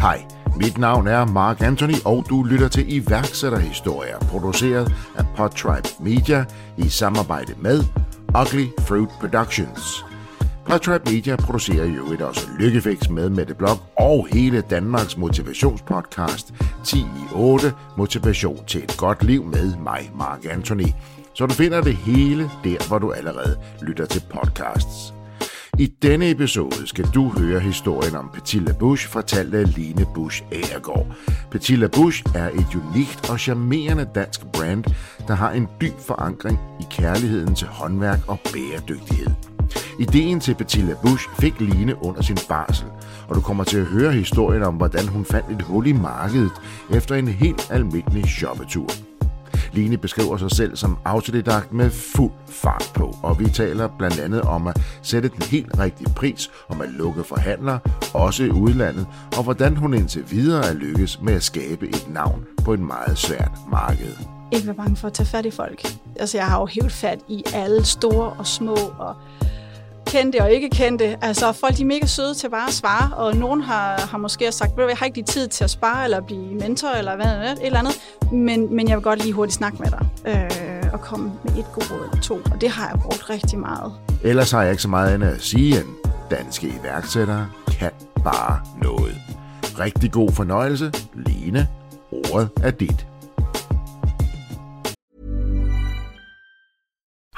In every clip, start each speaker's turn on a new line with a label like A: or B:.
A: Hej, mit navn er Mark Anthony, og du lytter til iværksætterhistorier, produceret af Podtribe Media i samarbejde med Ugly Fruit Productions. Podtribe Media producerer jo et også Lykkefix med Mette Blok og hele Danmarks motivationspodcast 10 i 8 Motivation til et godt liv med mig, Mark Anthony. Så du finder det hele der, hvor du allerede lytter til podcasts. I denne episode skal du høre historien om Petit LaBouche, fortalt af Line Bush Agergaard. Petit LaBouche er et unikt og charmerende dansk brand, der har en dyb forankring i kærligheden til håndværk og bæredygtighed. Ideen til Petit LaBouche fik Line under sin barsel, og du kommer til at høre historien om, hvordan hun fandt et hul i markedet efter en helt almindelig shoppetur. Line beskriver sig selv som autodidakt med fuld fart på, og vi taler blandt andet om at sætte den helt rigtige pris, om at lukke forhandlere, også i udlandet, og hvordan hun indtil videre er lykkes med at skabe et navn på et meget svært marked.
B: Ikke være bange for at tage fat i folk. Altså, jeg har jo helt fat i alle store og små, og kendte og ikke kendte. Altså, folk de er mega søde til bare at svare, og nogen har, har måske sagt, jeg har ikke lige tid til at spare, eller blive mentor, eller hvad et eller andet, men, men jeg vil godt lige hurtigt snakke med dig, øh, og komme med et godt råd eller to, og det har jeg brugt rigtig meget.
A: Ellers har jeg ikke så meget andet at sige, end danske iværksættere kan bare noget. Rigtig god fornøjelse. Line, ordet er dit.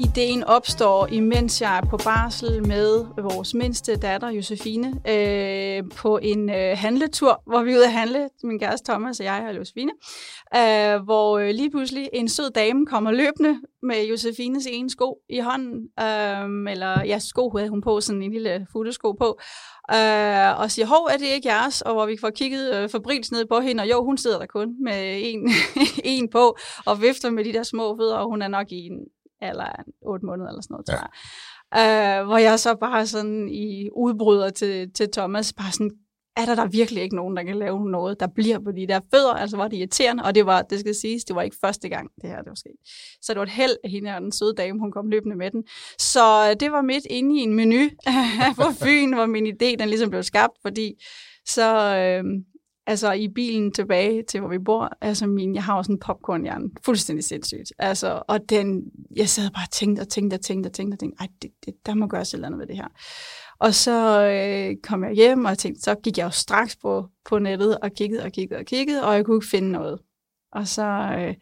B: Ideen opstår, imens jeg er på barsel med vores mindste datter, Josefine, øh, på en øh, handletur, hvor vi er ude at handle, min kæreste Thomas og jeg og Josefine, øh, hvor øh, lige pludselig en sød dame kommer løbende med Josefines ene sko i hånden, øh, eller ja, sko havde hun på, sådan en lille futtesko på, øh, og siger, hov, er det ikke jeres? Og hvor vi får kigget øh, fabrils ned på hende, og jo, hun sidder der kun med en, en på, og vifter med de der små fødder, og hun er nok i en eller 8 måneder eller sådan noget, tror jeg. Øh, hvor jeg så bare sådan i udbryder til, til Thomas, bare sådan, er der der virkelig ikke nogen, der kan lave noget, der bliver på de der fødder? Altså var det irriterende, og det var, det skal siges, det var ikke første gang, det her det var sket. Så det var et held, at hende og den søde dame, hun kom løbende med den. Så det var midt inde i en menu på Fyn, hvor min idé, den ligesom blev skabt, fordi så, øh, altså i bilen tilbage til, hvor vi bor, altså min, jeg har også en popcornhjerne, fuldstændig sindssygt. Altså, og den, jeg sad bare og tænkte og tænkte og tænkte og tænkte og tænkte, ej, det, det, der må gøres et eller andet ved det her. Og så øh, kom jeg hjem, og jeg tænkte, så gik jeg jo straks på, på nettet og kiggede og kiggede og kiggede, og jeg kunne ikke finde noget. Og så, øh,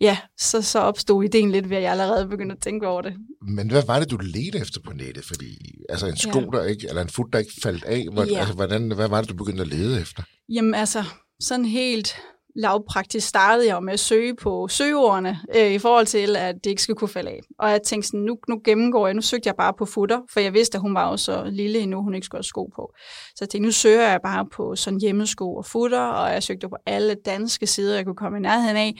B: ja, så, så opstod ideen lidt ved, at jeg allerede begyndte at tænke over det.
C: Men hvad var det, du ledte efter på nettet? Fordi, altså en sko, ja. der ikke, eller en fod, der ikke faldt af, hvordan, ja. altså, hvordan, hvad var det, du begyndte at lede efter?
B: Jamen altså, sådan helt lavpraktisk startede jeg med at søge på søgeordene øh, i forhold til, at det ikke skulle kunne falde af. Og jeg tænkte sådan, nu, nu gennemgår jeg, nu søgte jeg bare på futter, for jeg vidste, at hun var jo så lille endnu, hun ikke skulle have sko på. Så jeg tænkte, nu søger jeg bare på sådan hjemmesko og futter, og jeg søgte på alle danske sider, jeg kunne komme i nærheden af.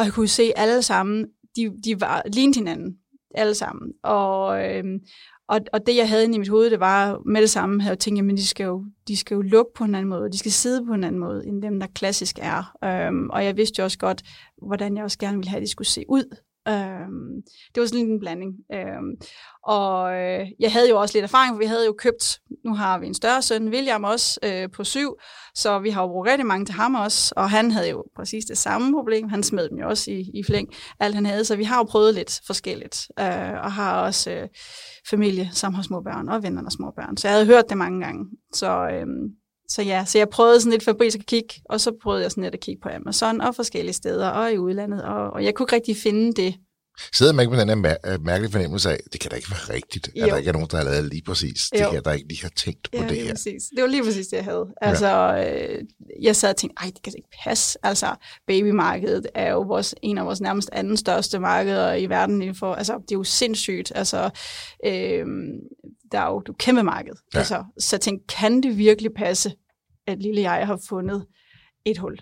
B: Og jeg kunne se alle sammen, de, de var lignende hinanden alle sammen. Og, øhm, og, og det, jeg havde inde i mit hoved, det var med det samme, havde jeg tænkt, men de skal, jo, de skal jo lukke på en anden måde, de skal sidde på en anden måde, end dem, der klassisk er. Øhm, og jeg vidste jo også godt, hvordan jeg også gerne ville have, at de skulle se ud. Øhm, det var sådan en blanding. Øhm, og øh, jeg havde jo også lidt erfaring, for vi havde jo købt, nu har vi en større søn, William også, øh, på syv, så vi har jo brugt rigtig mange til ham også, og han havde jo præcis det samme problem. Han smed dem jo også i, i flæng, alt han havde, så vi har jo prøvet lidt forskelligt, øh, og har også øh, familie, som har små børn, og venner, der små børn. Så jeg havde hørt det mange gange. Så, øh, så ja, så jeg prøvede sådan lidt fabrisk at kigge, og så prøvede jeg sådan lidt at kigge på Amazon og forskellige steder og i udlandet, og, og jeg kunne ikke rigtig finde det,
C: Sidder man ikke med den her mær- mærkelige fornemmelse af, det kan da ikke være rigtigt, jo. at der ikke er nogen, der har lavet lige præcis jo. det her, der ikke lige har tænkt på
B: ja,
C: det her.
B: Præcis. Det var lige præcis det, jeg havde. Altså, ja. øh, jeg sad og tænkte, ej, det kan ikke passe. Altså, babymarkedet er jo vores, en af vores nærmest anden største markeder i verden. For, altså, det er jo sindssygt. Altså, øh, der er jo et kæmpe marked. Ja. Altså, så jeg tænkte, kan det virkelig passe, at lille jeg har fundet et hul?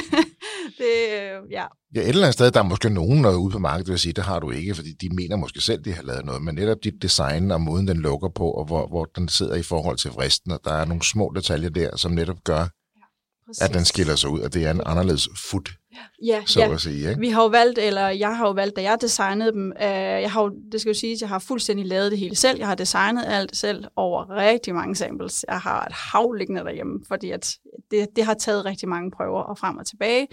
B: det, øh, ja.
A: Ja, et eller andet sted, der er måske nogen der er ude på markedet, der vil sige, det har du ikke, fordi de mener måske selv, de har lavet noget, men netop dit design og måden, den lukker på, og hvor, hvor den sidder i forhold til vristen, og der er nogle små detaljer der, som netop gør, ja, at den skiller sig ud, at det er en anderledes foot
B: ja,
A: så
B: ja.
A: at sige. Ikke?
B: Vi har jo valgt, eller jeg har jo valgt, da jeg designede dem, øh, jeg har jo, det skal jo sige, at jeg har fuldstændig lavet det hele selv. Jeg har designet alt selv over rigtig mange samples. Jeg har et hav liggende derhjemme, fordi at det, det har taget rigtig mange prøver og frem og tilbage.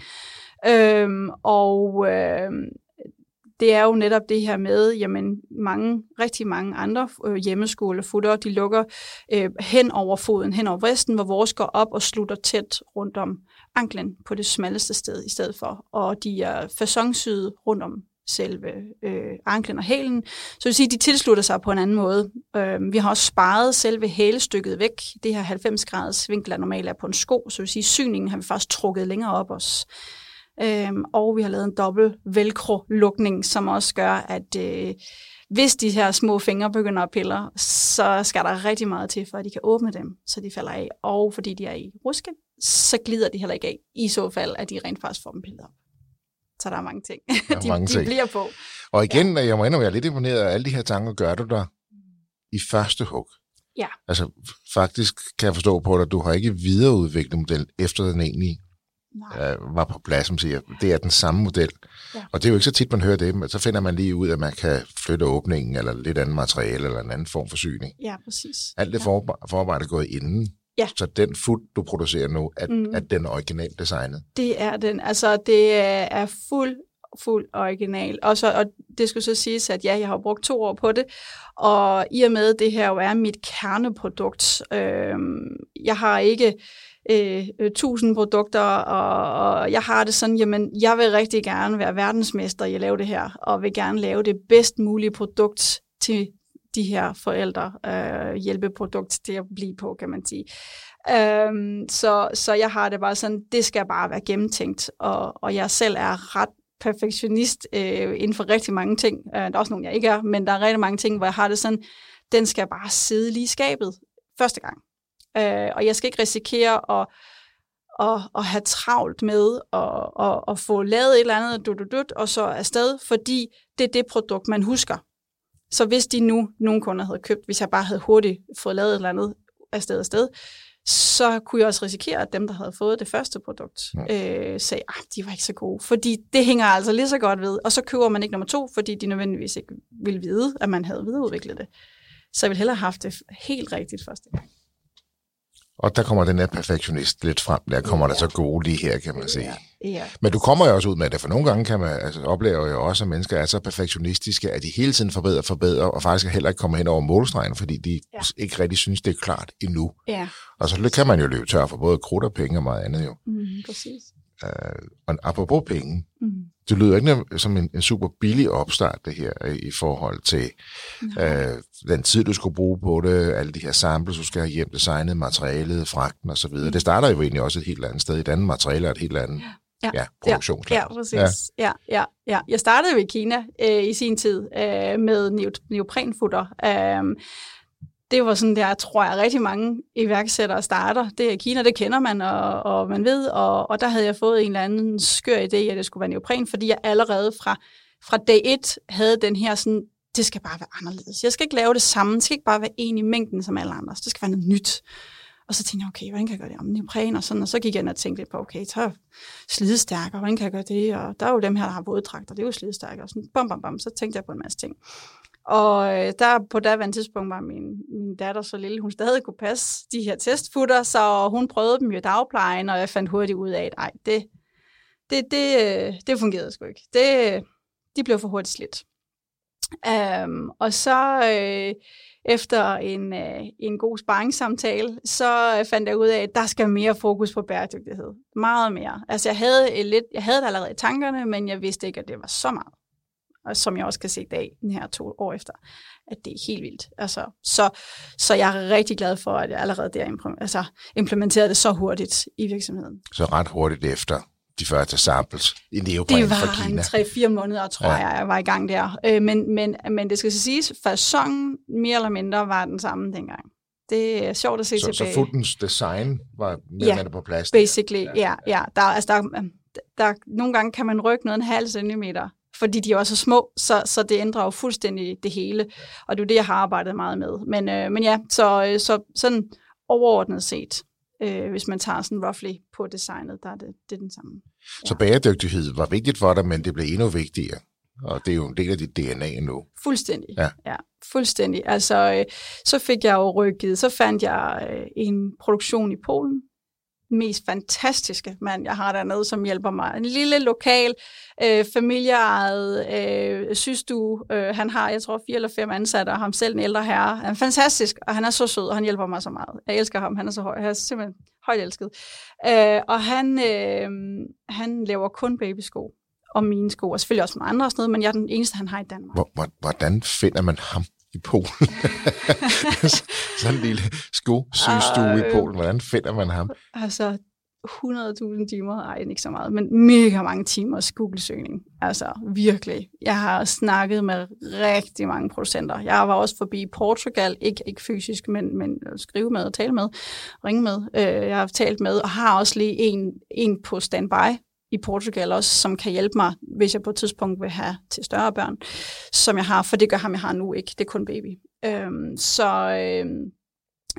B: Øhm, og øh, det er jo netop det her med, jamen mange, rigtig mange andre øh, hjemmeskolefutter, de lukker øh, hen over foden, hen over vristen, hvor vores går op og slutter tæt rundt om anklen på det smalleste sted i stedet for. Og de er fasonsyde rundt om selve øh, anklen og hælen. Så det vil sige, at de tilslutter sig på en anden måde. Øh, vi har også sparet selve hælestykket væk. Det her 90 graders vinkel er normalt er på en sko, så det vil sige, at syningen har vi faktisk trukket længere op os. Øh, og vi har lavet en dobbelt velcro-lukning, som også gør, at øh, hvis de her små fingre begynder at pille, så skal der rigtig meget til, for at de kan åbne dem, så de falder af. Og fordi de er i ruske, så glider de heller ikke af, i så fald, at de rent faktisk får dem pillet op. Så der er mange ting,
A: er
B: de,
A: mange
B: de
A: ting.
B: bliver på.
A: Og igen, ja. jeg må indrømme, jeg er lidt imponeret af alle de her tanker, gør du der i første hug.
B: Ja.
A: Altså faktisk kan jeg forstå på dig, at du har ikke videreudviklet modellen efter den egentlig øh, var på plads, som siger, det er den samme model. Ja. Og det er jo ikke så tit, man hører det, men så finder man lige ud, at man kan flytte åbningen, eller lidt andet materiale, eller en anden form for syning.
B: Ja, præcis.
A: Alt det ja. forarbejde er gået inden.
B: Ja.
A: Så den food, du producerer nu, at, mm. at den er originalt designet?
B: Det er den. Altså, det er fuld fuld original. Og, så, og det skulle så siges, at ja, jeg har brugt to år på det, og i og med det her jo er mit kerneprodukt, øh, jeg har ikke øh, tusind produkter, og, og jeg har det sådan, jamen, jeg vil rigtig gerne være verdensmester i at lave det her, og vil gerne lave det bedst mulige produkt til de her forældre, øh, hjælpeprodukt til at blive på, kan man sige. Øhm, så, så jeg har det bare sådan, det skal bare være gennemtænkt, og, og jeg selv er ret perfektionist øh, inden for rigtig mange ting. Øh, der er også nogle, jeg ikke er, men der er rigtig mange ting, hvor jeg har det sådan, den skal bare sidde lige i skabet første gang. Øh, og jeg skal ikke risikere at, at, at have travlt med at, at, at få lavet et eller andet, dut, dut, dut, og så afsted, fordi det er det produkt, man husker. Så hvis de nu, nogle kunder havde købt, hvis jeg bare havde hurtigt fået lavet et eller andet afsted afsted, så kunne jeg også risikere, at dem, der havde fået det første produkt, ja. øh, sagde, at ah, de var ikke så gode. Fordi det hænger altså lige så godt ved. Og så køber man ikke nummer to, fordi de nødvendigvis ikke ville vide, at man havde videreudviklet det. Så jeg ville hellere have haft det helt rigtigt første gang.
A: Og der kommer den her perfektionist lidt frem. Der kommer ja. der så gode lige her, kan man sige.
B: Ja. Ja.
A: Men du kommer jo også ud med det, for nogle gange kan man altså, opleve jo også, at mennesker er så perfektionistiske, at de hele tiden forbedrer, forbedrer, og faktisk heller ikke kommer hen over målstregen, fordi de ja. ikke rigtig synes, det er klart endnu.
B: Ja.
A: Og så kan man jo løbe tør for både krudt og penge og meget andet jo.
B: Mm, præcis.
A: Uh, og apropos penge,
B: mm.
A: Det lyder ikke som en, en super billig opstart, det her, i forhold til uh, den tid, du skulle bruge på det, alle de her samples, du skal have hjem, designet, materialet, fragten osv. Mm. Det starter jo egentlig også et helt andet sted. Et andet materiale er et helt andet ja. Ja, produktionsland.
B: Ja, præcis. Ja. Ja, ja, ja. Jeg startede jo i Kina øh, i sin tid øh, med neoprenfutter. Øh, det var sådan der, tror jeg, rigtig mange iværksættere starter. Det er Kina, det kender man, og, og man ved, og, og der havde jeg fået en eller anden skør idé, at det skulle være neopren, fordi jeg allerede fra, fra dag et havde den her sådan, det skal bare være anderledes. Jeg skal ikke lave det samme, det skal ikke bare være en i mængden som alle andre, det skal være noget nyt. Og så tænkte jeg, okay, hvordan kan jeg gøre det om neopren og sådan, og så gik jeg ind og tænkte lidt på, okay, så slidestærkere, hvordan kan jeg gøre det, og der er jo dem her, der har våddragter, det er jo slidestærkere, og sådan, bam, bam, bam, så tænkte jeg på en masse ting. Og øh, der på daværende tidspunkt var min, min datter så lille, hun stadig kunne passe de her testfutter, så hun prøvede dem jo i dagplejen, og jeg fandt hurtigt ud af, at ej, det, det, det, øh, det fungerede sgu ikke. Det, de blev for hurtigt slidt. Um, og så øh, efter en, øh, en god sparringssamtale, så øh, fandt jeg ud af, at der skal mere fokus på bæredygtighed. Meget mere. Altså jeg havde, lidt, jeg havde det allerede i tankerne, men jeg vidste ikke, at det var så meget og som jeg også kan se i dag, den her to år efter, at det er helt vildt. Altså, så, så jeg er rigtig glad for, at jeg allerede der altså, implementerede det så hurtigt i virksomheden.
A: Så ret hurtigt efter de første samples i
B: Det
A: neopren fra
B: var
A: Kina.
B: en 3-4 måneder, tror
A: Ja.
B: jeg, jeg var i gang der. Øh, men, men, men det skal så siges, fasongen mere eller mindre var den samme dengang. Det er sjovt at se
A: Så, så
B: tilbage.
A: fodens design var mere
B: Ja,
A: ja, eller mindre på plads.
B: Basically, ja. ja, ja. Der, er- altså, der, er- der, nogle gange kan man rykke noget en halv centimeter, fordi de er også så små, så, så det ændrer jo fuldstændig det hele. Og det er jo det, jeg har arbejdet meget med. Men, øh, men ja, så, øh, så sådan overordnet set, øh, hvis man tager sådan roughly på designet, der er det, det er den samme.
A: Så bæredygtighed var vigtigt for dig, men det blev endnu vigtigere. Og det er jo en del af dit DNA nu.
B: Fuldstændig.
A: Ja.
B: ja fuldstændig. Altså, øh, så fik jeg jo rykket, så fandt jeg øh, en produktion i Polen. Mest fantastiske mand, jeg har dernede, som hjælper mig. En lille lokal, øh, familieejet øh, systue. Øh, han har, jeg tror, fire eller fem ansatte, og ham selv en ældre herre. Han er fantastisk, og han er så sød, og han hjælper mig så meget. Jeg elsker ham, han er så høj. Jeg er simpelthen højt elsket. Øh, og han, øh, han laver kun babysko og mine sko, og selvfølgelig også nogle andre og sådan noget, men jeg er den eneste, han har i Danmark.
A: Hvordan finder man ham i Polen? Sådan en lille skosygestue i
B: Øh.
A: Polen. Hvordan finder man ham?
B: Altså 100.000 timer, ej, ikke så meget, men mega mange timers Google-søgning. Altså virkelig. Jeg har snakket med rigtig mange producenter. Jeg var også forbi Portugal, ikke, ikke fysisk, men, men skrive med og tale med, ringe med. Øh, jeg har talt med, og har også lige en, en på standby i Portugal også, som kan hjælpe mig, hvis jeg på et tidspunkt vil have til større børn, som jeg har, for det gør ham, jeg har nu ikke. Det er kun baby. Øhm, så, øhm,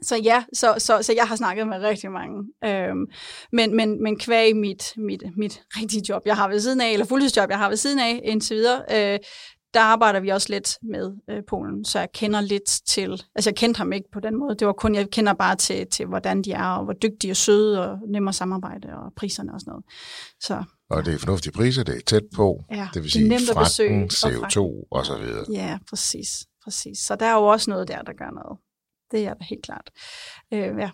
B: så ja, så, så, så jeg har snakket med rigtig mange. Øhm, men, men, men kvæg mit, mit, mit rigtige job, jeg har ved siden af, eller fuldtidsjob, jeg har ved siden af indtil videre, øh, der arbejder vi også lidt med øh, Polen, så jeg kender lidt til, altså jeg kendte ham ikke på den måde, det var kun, jeg kender bare til, til hvordan de er, og hvor dygtige og søde, og nemme at samarbejde, og priserne og sådan noget. Så
A: Og det er fornuftige priser, det er tæt på.
B: ja,
A: Det vil
B: det
A: sige
B: er nemt at besøge.
A: fragten,
B: og
A: CO2 og så videre.
B: Ja, præcis, præcis. Så der er jo også noget der, der gør noget. Det er helt klart. Øh, ja.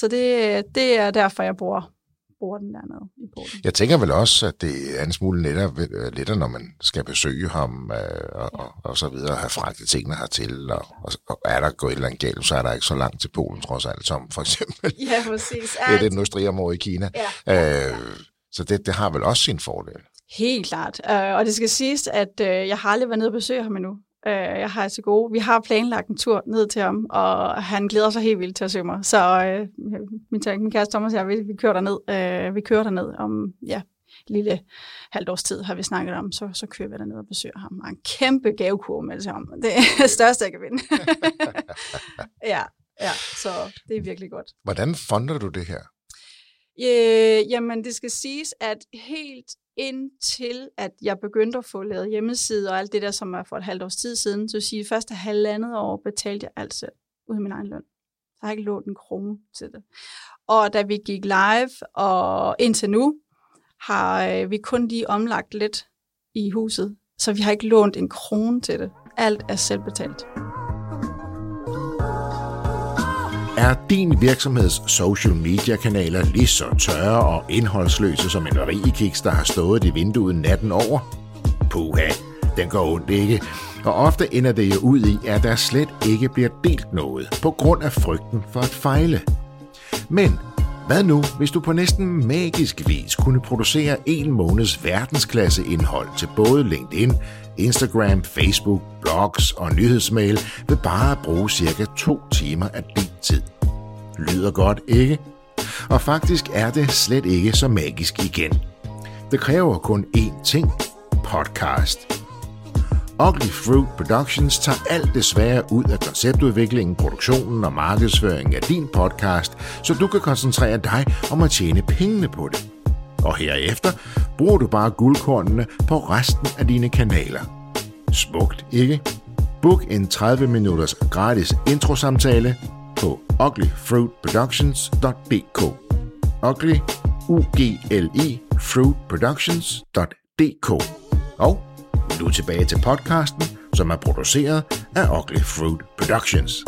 B: Så det, det er derfor, jeg bruger, bruger den dernede i Polen.
A: Jeg tænker vel også, at det er en smule lettere, øh, lettere når man skal besøge ham øh, og, og, og så videre, have fragtet tingene hertil, og, og, og er der gået et eller andet galt, så er der ikke så langt til Polen, trods alt, som for eksempel
B: Ja, præcis.
A: er det industriområde i Kina.
B: Ja.
A: Øh, så det, det har vel også sin fordel.
B: Helt klart. Øh, og det skal siges, at øh, jeg har aldrig været nede og besøge ham endnu. Øh, jeg har til gode. Vi har planlagt en tur ned til ham, og han glæder sig helt vildt til at se mig. Så øh, min, min kæreste Thomas og jeg, vi, vi kører derned. Øh, vi kører derned om ja, lille halvt års tid, har vi snakket om. Så, så kører vi derned og besøger ham. Og en kæmpe gavekurve med til ham. Det er det største, jeg kan vinde. ja, ja, så det er virkelig godt.
A: Hvordan fonder du det her?
B: Øh, jamen, det skal siges, at helt indtil, at jeg begyndte at få lavet hjemmeside og alt det der, som er for et halvt års tid siden, så vil sige, første halvandet år betalte jeg alt selv ud af min egen løn. Jeg har ikke lånt en krone til det. Og da vi gik live, og indtil nu, har øh, vi kun lige omlagt lidt i huset, så vi har ikke lånt en krone til det. Alt er selvbetalt.
D: Er din virksomheds social media kanaler lige så tørre og indholdsløse som en rigekiks, der har stået i vinduet natten over? Puha, den går ondt ikke. Og ofte ender det jo ud i, at der slet ikke bliver delt noget, på grund af frygten for at fejle. Men hvad nu, hvis du på næsten magisk vis kunne producere en måneds verdensklasse indhold til både LinkedIn, Instagram, Facebook, blogs og nyhedsmail vil bare bruge cirka to timer af din tid? Lyder godt, ikke? Og faktisk er det slet ikke så magisk igen. Det kræver kun én ting. Podcast. Ugly Fruit Productions tager alt det svære ud af konceptudviklingen, produktionen og markedsføringen af din podcast, så du kan koncentrere dig om at tjene pengene på det. Og herefter bruger du bare guldkornene på resten af dine kanaler. Smukt, ikke? Book en 30 minutters gratis introsamtale på uglyfruitproductions.dk Ugly, u g l i fruitproductions.dk Og nu tilbage til podcasten, som er produceret af Ugly Fruit Productions.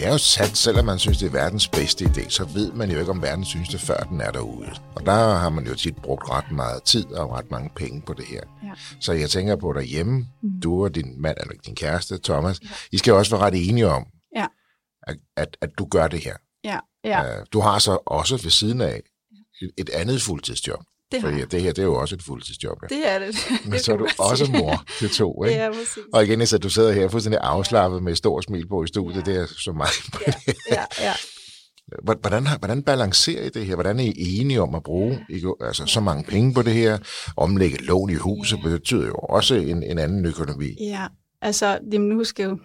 A: Det er jo sat, selvom man synes, det er verdens bedste idé, så ved man jo ikke, om verden synes det, før den er derude. Og der har man jo tit brugt ret meget tid og ret mange penge på det her.
B: Ja.
A: Så jeg tænker på derhjemme, mm. du og din mand, eller din kæreste, Thomas, ja. I skal jo også være ret enige om,
B: Ja.
A: at, at, at du gør det her.
B: Ja, ja.
A: Øh, Du har så også ved siden af et, et andet fuldtidsjob.
B: Det har
A: Fordi det her, det er jo også et fuldtidsjob. Ja.
B: Det er det.
A: Men
B: det
A: så er du også
B: sige.
A: mor til to, ikke?
B: Ja, præcis.
A: Og igen, så du sidder her fuldstændig afslappet med et stort smil på i studiet,
B: Ja.
A: det er så meget.
B: Ja, ja, ja.
A: Hvordan, hvordan balancerer I det her? Hvordan er I enige om at bruge ikke, altså, så mange penge på det her? Omlægge lån i huset
B: Ja.
A: betyder jo også en, en anden økonomi.
B: Ja, altså, jamen, nu skal jo,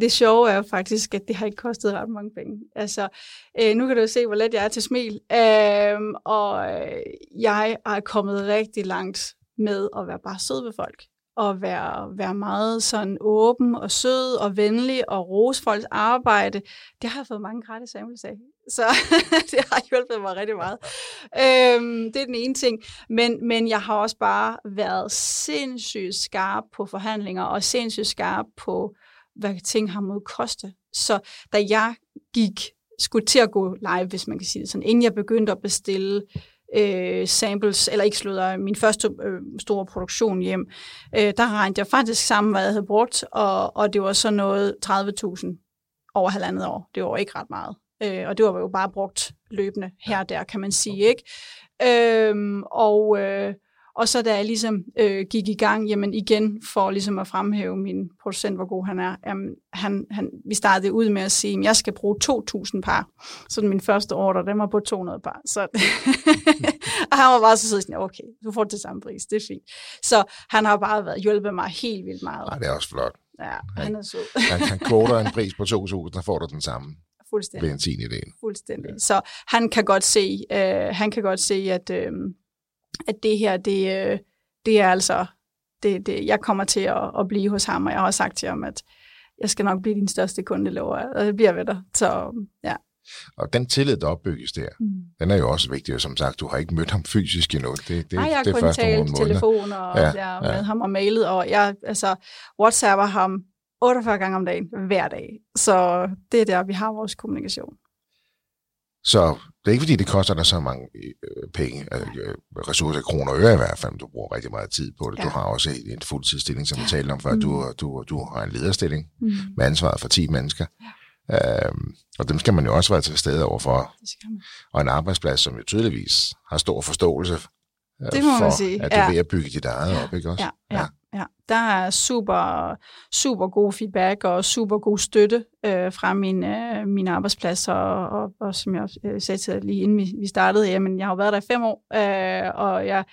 B: det sjove er jo faktisk, at det har ikke kostet ret mange penge. Altså, øh, nu kan du jo se, hvor let jeg er til smil, øhm, Øh, og jeg er kommet rigtig langt med at være bare sød ved folk, og være, være meget sådan åben og sød og venlig og rose folks arbejde. Det har jeg fået mange gratis samples af. Så det har hjulpet mig rigtig meget. Øhm, det er den ene ting. Men, men jeg har også bare været sindssygt skarp på forhandlinger, og sindssygt skarp på, hvad ting har mod koste. Så da jeg gik, skulle til at gå live, hvis man kan sige det sådan, inden jeg begyndte at bestille øh, samples, eller ikke slutter, min første øh, store produktion hjem, øh, der regnede jeg faktisk sammen, hvad jeg havde brugt, og, og det var så noget 30.000 over halvandet år. Det var ikke ret meget. Øh, og det var jo bare brugt løbende her og der, kan man sige. ikke. Øhm, og, øh, og så da jeg ligesom øh, gik i gang, jamen igen for ligesom at fremhæve min producent, hvor god han er, jamen, han, han, vi startede ud med at sige, at jeg skal bruge 2.000 par. Så min første ordre, den var på 200 par. Så og han var bare så sådan, okay, du får det til samme pris, det er fint. Så han har bare været hjulpet mig helt vildt meget.
A: Nej, det er også flot.
B: Ja, han er sød.
A: Han, han kvoter en pris på 2.000, der får du den samme
B: Fuldstændig.
A: ved en tiende del.
B: Fuldstændig. Ja. Så han kan godt se, øh, han kan godt se, at, øh, at det her, det, øh, det er altså, det, det, jeg kommer til at, at blive hos ham, og jeg har også sagt til ham, at jeg skal nok blive din største kunde, lover jeg, og det bliver ved dig. Så ja.
A: Og den tillid, der opbygges der,
B: Mm.
A: den er jo også vigtig. Og som sagt, du har ikke mødt ham fysisk endnu. Det, det,
B: Nej, jeg har kun talt telefon og
A: Ja,
B: ja,
A: ja.
B: med ham og mailet, og jeg altså, whatsapper ham 48 gange om dagen, hver dag. Så det er der, vi har vores kommunikation.
A: Så det er ikke, fordi det koster dig så mange øh, penge, øh, ressourcer, kroner og øre i hvert fald, men du bruger rigtig meget tid på det. Ja.
B: Ja.
A: Du har også en fuldtidsstilling, som vi talte om før.
B: Mm.
A: Du, du, du har en lederstilling
B: Mm.
A: med ansvaret for 10 mennesker. Ja. Øhm, og dem skal man jo også være til stede overfor.
B: Det skal man.
A: Og en arbejdsplads, som jo tydeligvis har stor forståelse øh,
B: Det må man
A: for,
B: sige,
A: at du er
B: ja.
A: ved at bygge dit eget op, ikke også?
B: Ja, ja, ja. Ja, Der er super, super god feedback og super god støtte øh, fra min, øh, min arbejdsplads, og, og, og som jeg øh, sagde til lige inden vi, vi startede, jamen jeg har jo været der i fem år, øh, og jeg,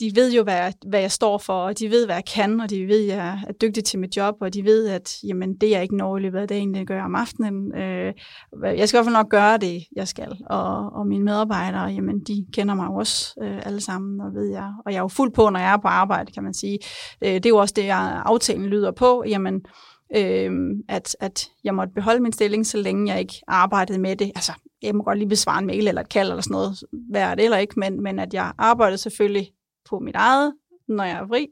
B: de ved jo, hvad jeg, hvad jeg står for, og de ved, hvad jeg kan, og de ved, at jeg er dygtig til mit job, og de ved, at jamen, det, jeg ikke når i løbet af dagen, det gør jeg om aftenen. Øh, jeg skal i hvert fald nok gøre det, jeg skal. Og, og mine medarbejdere, jamen, de kender mig også øh, alle sammen, og ved jeg. Og jeg er jo fuld på, når jeg er på arbejde, kan man sige. Øh, det er jo også det, jeg, aftalen lyder på, jamen, øh, at, at jeg måtte beholde min stilling, så længe jeg ikke arbejdede med det. Altså, jeg må godt lige besvare en mail eller et kald eller sådan noget, hvad er det eller ikke, men, men at jeg arbejdede selvfølgelig på mit eget, når jeg er fri,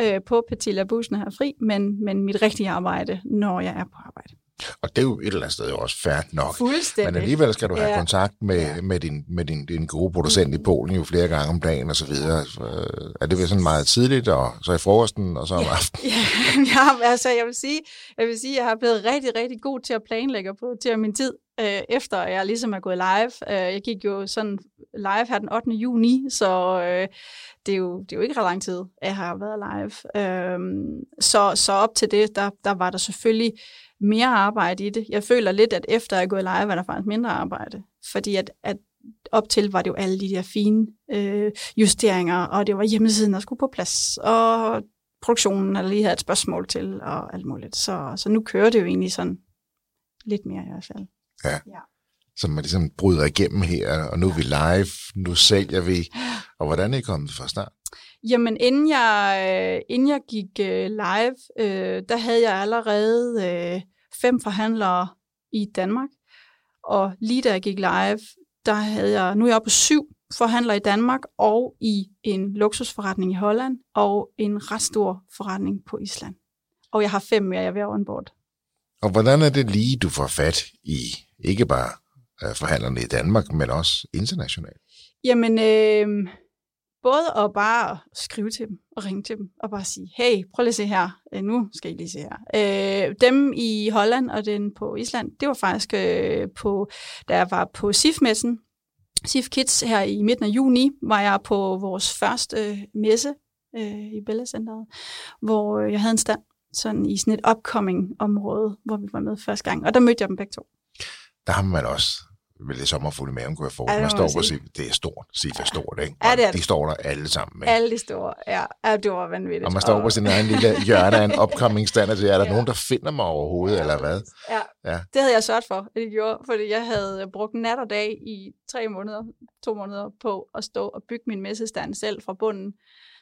B: øh, på Petilla Bus, når jeg er fri, men, men mit rigtige arbejde, når jeg er på arbejde.
A: Og det er jo et eller andet sted også fair nok. Men alligevel skal du have
B: Ja.
A: kontakt med,
B: Ja.
A: med, din, med din, din gode producent i Polen jo flere gange om dagen og så videre. Øh, Er det vel sådan meget tidligt, og så i frokosten, og så om aftenen?
B: Ja, jeg, altså, jeg vil sige, jeg vil sige, jeg har blevet rigtig, rigtig god til at planlægge og prioritere min tid, øh, efter jeg ligesom er gået live. Øh, jeg gik jo sådan live her den 8. juni, så øh, det, er jo, det er jo ikke ret lang tid, at jeg har været live. Øh, så, så op til det, der, der var der selvfølgelig mere arbejde i det. Jeg føler lidt, at efter jeg er gået live, er der faktisk mindre arbejde. Fordi at, at op til var det jo alle de der fine øh, justeringer, og det var hjemmesiden, der skulle på plads, og produktionen, der lige havde et spørgsmål til, og alt muligt. Så, så nu kører det jo egentlig sådan lidt mere i hvert fald.
A: Så man ligesom bryder igennem her, og nu er vi live, nu sælger vi. Og hvordan er I kommet fra start?
B: Jamen, inden jeg, øh, inden jeg gik øh, live, øh, der havde jeg allerede øh, fem forhandlere i Danmark. Og lige da jeg gik live, der havde jeg, nu er jeg oppe på syv forhandlere i Danmark, og i en luksusforretning i Holland, og en ret stor forretning på Island. Og jeg har fem mere, jeg er ved at onboard.
A: Og hvordan er det lige, du får fat i ikke bare øh, forhandlerne i Danmark, men også internationalt?
B: Jamen, øh, både at bare skrive til dem og ringe til dem og bare sige, hey, prøv lige at se her, øh, nu skal I lige se her. Øh, dem i Holland og den på Island, det var faktisk øh, på, da jeg var på SIF-messen SIF Kids her i midten af juni, var jeg på vores første øh, messe øh, i Bella Centeret, hvor øh, jeg havde en stand sådan i sådan et upcoming område, hvor vi var med første gang. Og der mødte jeg dem begge to.
A: Der har man også vel det sommerfuld maven, kunne jeg.
B: Ja, det
A: man står
B: man
A: på
B: sige.
A: sig, det er stort. SIF er stort, ikke?
B: Ja, det er
A: Og De
B: det.
A: står der alle sammen. Ikke?
B: Alle de store, ja, ja det var vanvittigt.
A: Og man står på sin egen lille hjørne af en upcoming stand, og siger, er der
B: Ja.
A: nogen, der finder mig overhovedet, eller hvad?
B: Ja,
A: Ja.
B: det havde jeg sørget for, at det gjorde, fordi jeg havde brugt nat og dag i tre måneder, to måneder på at stå og bygge min messestand selv fra bunden,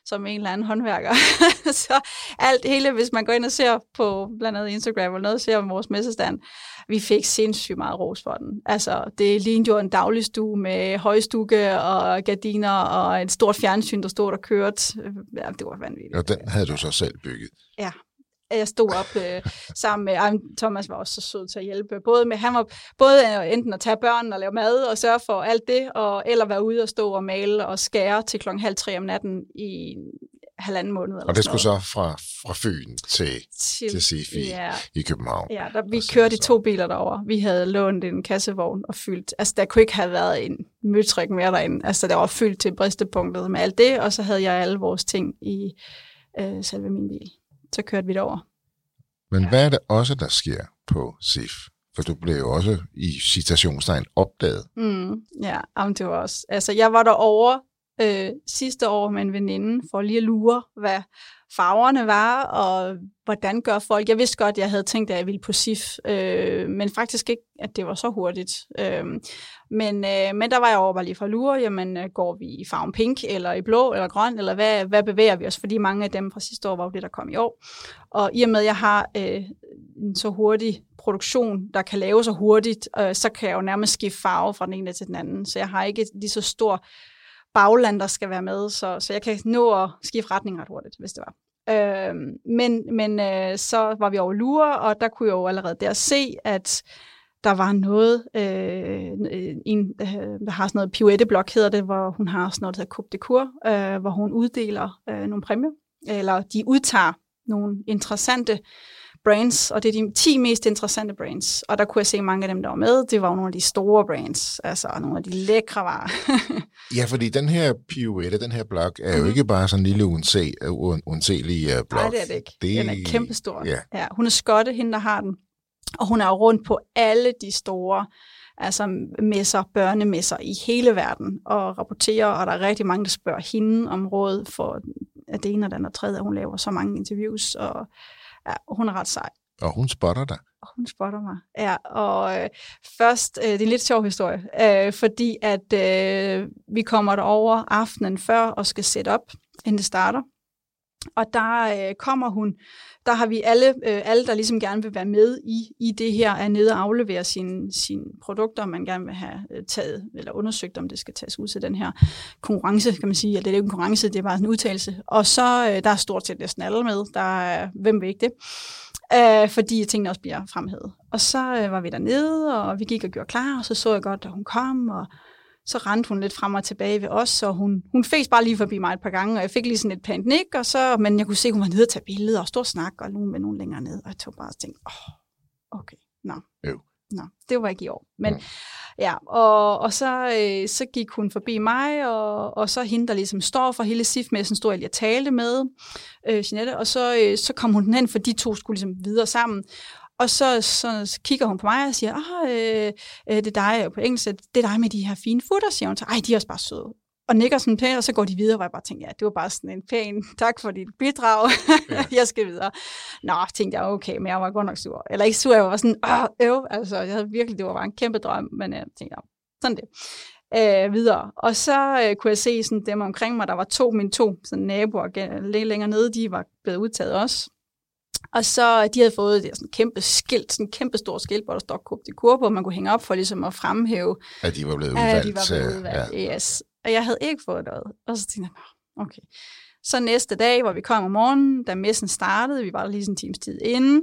B: som en eller anden håndværker. så alt hele, hvis man går ind og ser på blandt andet Instagram eller noget, ser om vores messestand, vi fik sindssygt meget ros for den. Altså, det lignede jo en dagligstue med højstukke og gardiner og et stort fjernsyn, der stod der kørte. Ja, det var vanvittigt.
A: Og den havde du så selv bygget.
B: Jeg stod op øh, sammen med, ej, Thomas var også så sød til at hjælpe, både med, han var både øh, enten at tage børn og lave mad og sørge for alt det, og, eller være ude og stå og male og skære til klokken halv tre om natten i halvanden måned. Eller
A: Og det skulle
B: noget.
A: så fra, fra Fyn til,
B: til,
A: til SIF i,
B: Ja,
A: i København.
B: ja der, vi kørte i to biler derover. Vi havde lånt en kassevogn og fyldt. Altså, der kunne ikke have været en møtrik mere derinde. Altså, der var fyldt til bristepunktet med alt det, og så havde jeg alle vores ting i øh, selve min bil. Så kørte vi derover.
A: Men hvad er det også, der sker på SIF? For du blev jo også i citationstegn opdaget.
B: Mm, ja, jamen, det var også. Altså, jeg var derovre øh, sidste år med en veninde for lige at lure, hvad farverne var, og hvordan gør folk. Jeg vidste godt, jeg havde tænkt, at jeg ville på SIF, øh, men faktisk ikke, at det var så hurtigt. Øh, men, øh, men der var jeg over bare lige for at lure, jamen øh, går vi i farven pink, eller i blå, eller grøn, eller hvad, hvad bevæger vi os? Fordi mange af dem fra sidste år var jo det, der kom i år. Og i og med, at jeg har øh, en så hurtig produktion, der kan lave så hurtigt, øh, så kan jeg jo nærmest skifte farve fra den ene til den anden. Så jeg har ikke lige så stor bagland, der skal være med, så, så jeg kan nå at skifte retning ret hurtigt, hvis det var. Øh, men men øh, så var vi over lure, og der kunne jeg jo allerede der se, at der var noget, øh, en, øh, der har sådan noget pirouetteblok, hedder det, hvor hun har sådan noget, der hedder Coupe de Cour, øh, hvor hun uddeler øh, nogle præmier, eller de udtager nogle interessante brands, og det er de 10 mest interessante brands. Og der kunne jeg se mange af dem, der var med. Det var jo nogle af de store brands, altså nogle af de lækre varer.
A: Ja, fordi den her pirouette, den her blok, er jo
B: Mhm.
A: ikke bare sådan en lille unse, un, unselig uh, blok.
B: Nej, det er det ikke.
A: Det-
B: Den er kæmpestor.
A: Ja.
B: Ja, hun er skotte, hende der har den. Og hun er jo rundt på alle de store altså messer, børnemesser i hele verden og rapporterer, og der er rigtig mange, der spørger hende om råd for at det ene og det andet og tredje, og hun laver så mange interviews, og ja, hun er ret sej.
A: Og hun spotter dig.
B: Og hun spotter mig. Ja, og øh, først, øh, det er en lidt sjov historie, øh, fordi at øh, vi kommer derover aftenen før og skal sætte op, inden det starter. Og der øh, kommer hun, der har vi alle, øh, alle, der ligesom gerne vil være med i, i det her, er nede og aflevere sine, sin produkter, man gerne vil have øh, taget, eller undersøgt, om det skal tages ud til den her konkurrence, kan man sige. Eller det er jo ikke en konkurrence, det er bare en udtalelse. Og så, øh, der er stort set næsten alle med, der er, hvem vil ikke det? øh, fordi tingene også bliver fremhævet. Og så øh, var vi dernede, og vi gik og gjorde klar, og så så jeg godt, at hun kom, og så rendte hun lidt frem og tilbage ved os, og hun, hun fæs bare lige forbi mig et par gange, og jeg fik lige sådan et pænt nik, og så, men jeg kunne se, at hun var nede og tage billeder og stå og snakke, og nogen med nogen længere ned, og jeg tog bare og tænkte, åh, oh, okay, nå.
A: Øv.
B: Nå, det var ikke i år. Men
A: Mm.
B: ja, og, og så, øh, så gik hun forbi mig, og, og så hende, der ligesom står for hele SIF-messen, stod jeg lige og talte med, øh, Jeanette, og så, øh, så kom hun hen, for de to skulle ligesom videre sammen. Og så, så kigger hun på mig og siger, ah, øh, øh, det er dig på engelsk, det er dig med de her fine futter, siger hun. Så, Ej, de er også bare søde. Og nikker sådan pænt, og så går de videre, hvor jeg bare tænker, ja, det var bare sådan en pæn tak for dit bidrag.
A: Ja.
B: jeg skal videre. Nå, tænkte jeg, okay, men jeg var godt nok sur. Eller ikke sur, jeg var sådan, åh, øv, altså, jeg havde virkelig, det var bare en kæmpe drøm, men jeg tænkte, ja, sådan det. Øh, videre. Og så øh, kunne jeg se sådan dem omkring mig, der var to, mine to sådan naboer lidt længere nede, de var blevet udtaget også. Og så de havde fået det sådan kæmpe skilt, sådan kæmpe stort skilt, hvor der står Coupe de Cour på, man kunne hænge op for ligesom at fremhæve,
A: At de var blevet udvalgt.
B: de var blevet udvalgt, ja. yes. Og jeg havde ikke fået noget. Og så tænkte jeg, "Nå, okay. Så næste dag, hvor vi kom om morgenen, da messen startede, vi var der lige sådan en times tid inden,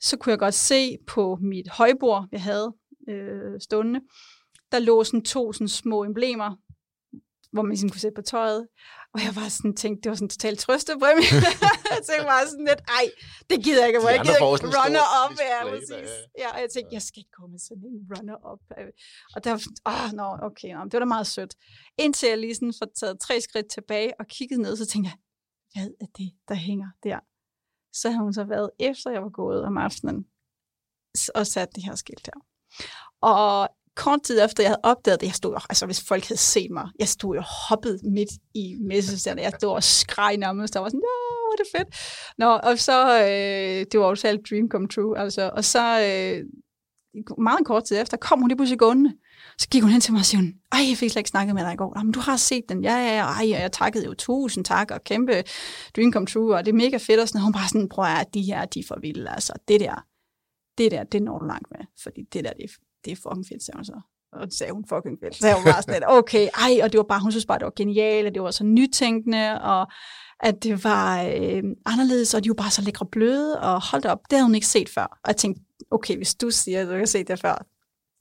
B: så kunne jeg godt se på mit højbord, jeg havde øh, stående, der lå sådan to sådan små emblemer, hvor man ligesom kunne sætte på tøjet. Og jeg var sådan tænkte, det var sådan totalt trøstepræmie. jeg tænkte bare sådan lidt, ej, det gider jeg ikke, hvor jeg gider ikke
A: en
B: runner op. Ja, præcis. Ja, og jeg tænkte, jeg skal ikke komme med sådan en runner op. Og der var sådan, åh, nå, okay, nå, det var da meget sødt. Indtil jeg lige sådan får taget tre skridt tilbage og kigget ned, så tænkte jeg, hvad er det, der hænger der? Så har hun så været, efter jeg var gået om aftenen, og sat det her skilt der. Og kort tid efter, jeg havde opdaget det, jeg stod altså hvis folk havde set mig, jeg stod jo hoppet midt i messestanden, jeg stod og skreg nærmest, der var sådan, ja, hvor er det fedt. Nå, og så, øh, det var jo alt dream come true, altså, og så øh, meget kort tid efter, kom hun lige pludselig gående, så gik hun hen til mig og siger, ej, jeg fik slet ikke snakket med dig i går. Men du har set den. Ja, ja, ja. Ej, og jeg takkede jo tusind tak, og kæmpe dream come true, og det er mega fedt. Og sådan, og hun bare sådan, prøv at de her, de er for vilde. Altså, det der, det der, det når du langt med. Fordi det der, det, er- det er fucking fedt, sagde hun så. Og det sagde hun fucking fedt. Så jeg var bare sådan okay, ej, og det var bare, hun synes bare, det var genialt, og det var så nytænkende, og at det var øh, anderledes, og de var bare så lækre bløde, og hold da op, det havde hun ikke set før. Og jeg tænkte, okay, hvis du siger, at du ikke har set det før,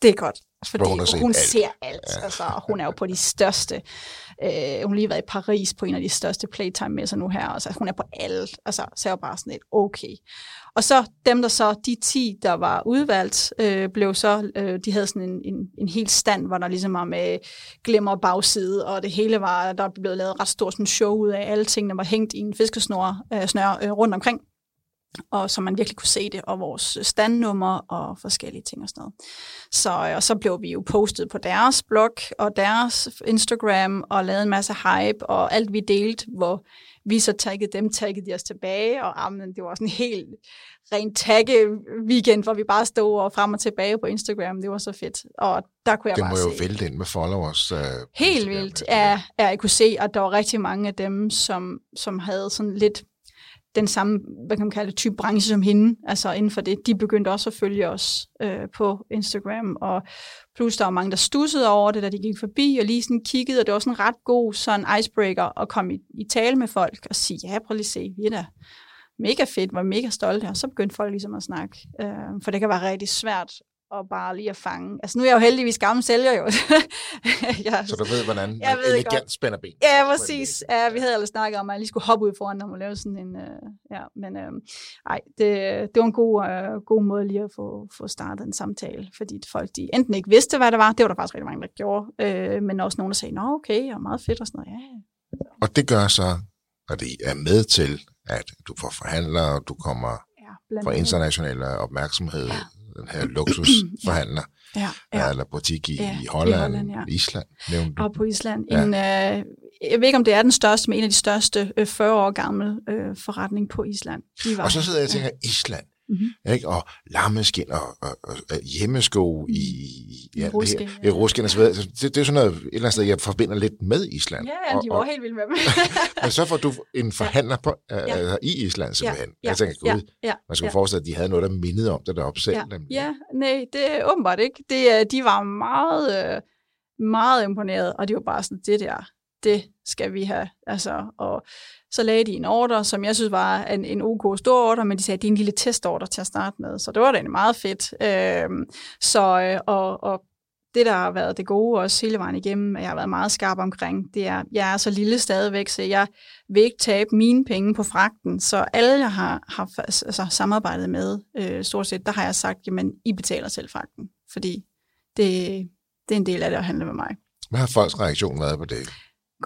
B: det er godt. Fordi
A: hun
B: hun, hun
A: alt.
B: ser alt. Ja. Altså, hun er jo på de største. Øh, hun har lige været i Paris på en af de største playtime-messer nu her. Altså, hun er på alt. Altså, så er jeg bare sådan lidt, okay. Og så dem, der så, de 10, der var udvalgt, øh, blev så, øh, de havde sådan en, en, en hel stand, hvor der ligesom var med glimmer bagside, og det hele var, der blev lavet ret stort sådan show ud af alle tingene, var hængt i en fiskesnor øh, snør, øh, rundt omkring og så man virkelig kunne se det, og vores standnummer og forskellige ting og sådan noget. Så, øh, og så blev vi jo postet på deres blog og deres Instagram og lavede en masse hype, og alt vi delte, hvor vi så taggede dem, taggede de os tilbage, og amen, det var sådan en helt ren tagge weekend, hvor vi bare stod og frem og tilbage på Instagram. Det var så fedt. Og der kunne jeg
A: Det
B: bare
A: må jo
B: se.
A: vælte ind med followers. Uh,
B: Helt vildt. Ja, ja, jeg kunne se, at der var rigtig mange af dem, som, som havde sådan lidt den samme, hvad kan man kalde det, type branche som hende, altså inden for det, de begyndte også at følge os øh, på Instagram, og plus der var mange, der stussede over det, da de gik forbi, og lige sådan kiggede, og det var sådan en ret god sådan icebreaker at komme i, i tale med folk, og sige, ja, prøv lige at se, vi er da mega fedt, var mega stolte, og så begyndte folk ligesom at snakke, øh, for det kan være rigtig svært og bare lige at fange. Altså nu er jeg jo heldigvis gammel sælger jo. jeg,
A: Så du ved, hvordan
B: Jeg
A: man
B: ved
A: elegant
B: godt.
A: spænder ben.
B: Ja, præcis. Ja, vi havde ellers snakket om, at jeg lige skulle hoppe ud foran dem og lave sådan en... Øh, ja, men øh, ej, det, det var en god, øh, god måde lige at få, få startet en samtale, fordi folk de enten ikke vidste, hvad det var, det var der faktisk rigtig mange, der gjorde, øh, men også nogen, der sagde, nå okay, og meget fedt og sådan noget. Ja,
A: Og det gør så, at I er med til, at du får forhandlere, og du kommer
B: ja, andet.
A: international opmærksomhed,
B: Ja.
A: Den her luksusforhandler,
B: Ja,
A: ja.
B: ja.
A: eller butik i,
B: Ja,
A: i
B: i
A: Holland,
B: Holland, ja.
A: Island, nævnte du.
B: Og på Island.
A: Ja.
B: En, øh, jeg ved ikke, om det er den største, men en af de største øh, 40 år gamle øh, forretning på Island. Var,
A: Og så sidder jeg og tænker, Island,
B: Mhm.
A: ikke? og lammeskin og, og, og, hjemmesko i, I ja, det her-
B: ja.
A: i ruskin og så videre. Så Det, det er sådan noget, et eller andet sted, jeg forbinder lidt med Island.
B: Ja, ja, de var
A: og,
B: helt vilde med dem.
A: men så får du en forhandler på, ja.
B: Ja.
A: altså, i Island simpelthen.
B: ja,
A: jeg tænker,
B: ja,
A: gud,
B: ja,
A: man skulle
B: ja.
A: forestille, at de havde noget, der mindede om det deroppe selv.
B: Ja,
A: nemlig.
B: ja, nej, det er åbenbart ikke. Det, de var meget, øh, meget imponeret, og de var bare sådan, det der, det skal vi have. Altså, og så lagde de en ordre, som jeg synes var en, en ok stor ordre, men de sagde, at det er en lille testorder til at starte med. Så det var da en meget fedt. Øhm, så, øh, og, og det, der har været det gode også hele vejen igennem, at jeg har været meget skarp omkring, det er, jeg er så lille stadigvæk, så jeg vil ikke tabe mine penge på fragten. Så alle, jeg har, har altså, samarbejdet med, øh, stort set, der har jeg sagt, jamen, I betaler selv fragten, fordi det, det er en del af det at handle med mig.
A: Hvad har folks reaktion været på det?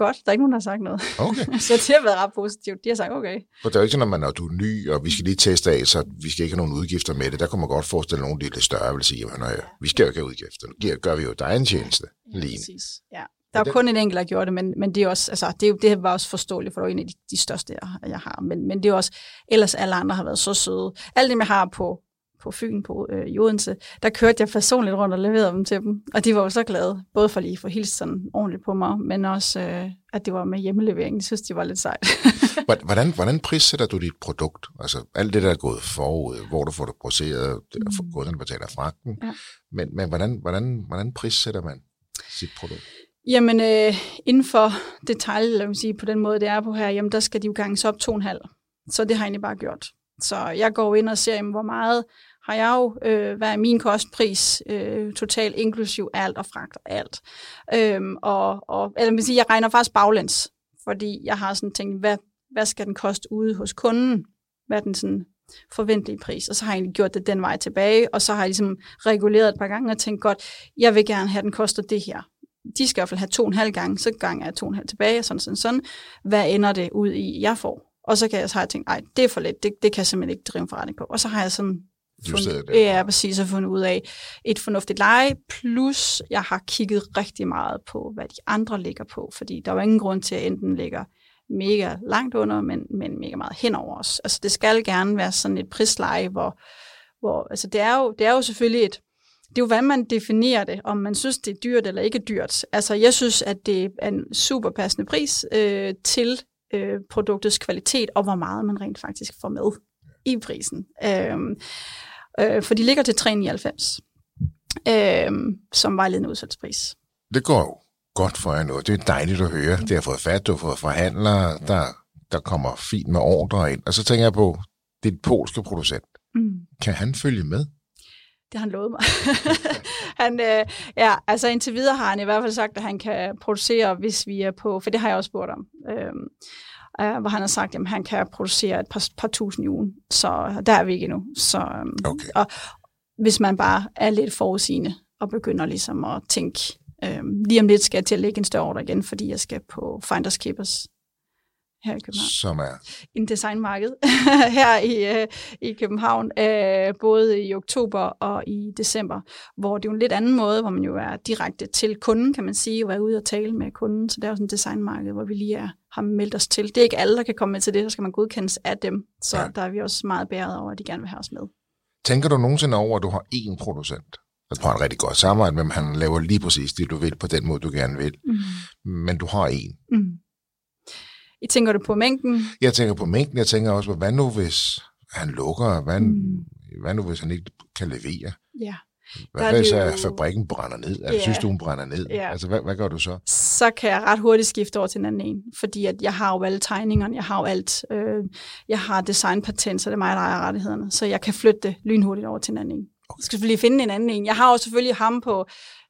B: Godt, der er ikke nogen, der har sagt noget.
A: Okay.
B: så det har været ret positivt. De har sagt, okay.
A: For det er jo ikke sådan, at man, når du er ny, og vi skal lige teste af, så vi skal ikke have nogen udgifter med det. Der kunne man godt forestille, nogen, der er lidt større, vil sige, at vi skal jo ikke have udgifter. Nu giver- gør vi jo dig en tjeneste. Lige.
B: Præcis. Ja. Der er
A: det-
B: kun en enkelt, der gjorde det, men, men det, er også, altså, det, er det var også forståeligt, for det var en af de, de største, jeg, jeg har. Men, men det er også, ellers alle andre har været så søde. Alle dem, jeg har på, på Fyn, på øh, i Odense, der kørte jeg personligt rundt og leverede dem til dem. Og de var jo så glade, både for lige at få hilst sådan ordentligt på mig, men også, øh, at det var med hjemmelevering. Jeg synes, de var lidt sejt.
A: Hvordan, hvordan prissætter du dit produkt? Altså alt det, der er gået forud, hvor du får det produceret, det er for- kunderne betaler fragten.
B: Ja.
A: Men, men hvordan, hvordan, hvordan prissætter man sit produkt?
B: Jamen, øh, inden for detalj, lad mig sige, på den måde, det er på her, jamen, der skal de jo ganges op to og en halv. Så det har jeg egentlig bare gjort. Så jeg går ind og ser, jamen, hvor meget har jeg jo, øh, hvad er min kostpris, øh, totalt inklusiv alt og fragt og alt. Øhm, og, og, eller man siger, jeg regner faktisk baglæns, fordi jeg har sådan tænkt, hvad, hvad skal den koste ude hos kunden? Hvad er den sådan forventelige pris? Og så har jeg egentlig gjort det den vej tilbage, og så har jeg ligesom reguleret et par gange og tænkt, godt, jeg vil gerne have, at den koster det her. De skal i hvert fald have to og en halv gange, så ganger jeg to og en halv tilbage, og sådan, sådan, sådan. Hvad ender det ud i, jeg får? Og så, kan jeg, så har jeg tænkt, nej, det er for lidt, det, det kan jeg simpelthen ikke drive en forretning på. Og så har jeg sådan Fundet, ja, præcis, og fundet ud af et fornuftigt leje, plus jeg har kigget rigtig meget på, hvad de andre ligger på, fordi der var ingen grund til, at enten ligger mega langt under, men, men mega meget hen over os. Altså det skal gerne være sådan et prisleje, hvor, hvor altså det er, jo, det er jo selvfølgelig et, det er jo, hvad man definerer det, om man synes, det er dyrt eller ikke dyrt. Altså, jeg synes, at det er en super passende pris øh, til øh, produktets kvalitet, og hvor meget man rent faktisk får med i prisen. Øh, øh, for de ligger til 399 øh, som vejledende udsalgspris.
A: Det går jo godt for jer nu. Det er dejligt at høre. Det har fået fat, du har fået forhandlere, der, der kommer fint med ordre ind. Og så tænker jeg på, det er polske producent.
B: Mm.
A: Kan han følge med?
B: Det har han lovet mig. han, øh, ja, altså indtil videre har han i hvert fald sagt, at han kan producere, hvis vi er på, for det har jeg også spurgt om, øh, øh, hvor han har sagt, at han kan producere et par, par tusind i ugen. Så der er vi ikke endnu. Så, øh,
A: Okay.
B: Og hvis man bare er lidt forudsigende og begynder ligesom at tænke, øh, lige om lidt skal jeg til at lægge en større ordre igen, fordi jeg skal på Finders Keepers her i København
A: Som er...
B: en designmarked her i, øh, i København, øh, både i oktober og i december, hvor det er jo en lidt anden måde, hvor man jo er direkte til kunden, kan man sige, og er ude og tale med kunden. Så det er jo sådan et designmarked, hvor vi lige er, har meldt os til. Det er ikke alle, der kan komme med til det, så skal man godkendes af dem. Så
A: Ja.
B: der er vi også meget bæret over, at de gerne vil have os med.
A: Tænker du nogensinde over, at du har én producent? Du har et rigtig godt samarbejde med ham. Han laver lige præcis det, du vil, på den måde, du gerne vil.
B: Mm.
A: Men du har en.
B: Mm. I tænker du på mængden?
A: Jeg tænker på mængden. Jeg tænker også på, hvad nu hvis han lukker? Hvad,
B: Mm.
A: hvad nu hvis han ikke kan levere?
B: Ja.
A: Hvad
B: er
A: hvis
B: det
A: jo... fabrikken brænder ned? Altså,
B: Ja.
A: synes du, hun brænder ned?
B: Ja.
A: Altså, hvad, hvad gør du så?
B: så kan jeg ret hurtigt skifte over til en anden en, fordi at jeg har jo alle tegningerne, jeg har jo alt, øh, jeg har designpatent, så det er mig, der ejer rettighederne, så jeg kan flytte det lynhurtigt over til en anden en. Jeg skal selvfølgelig finde en anden en. Jeg har jo selvfølgelig ham på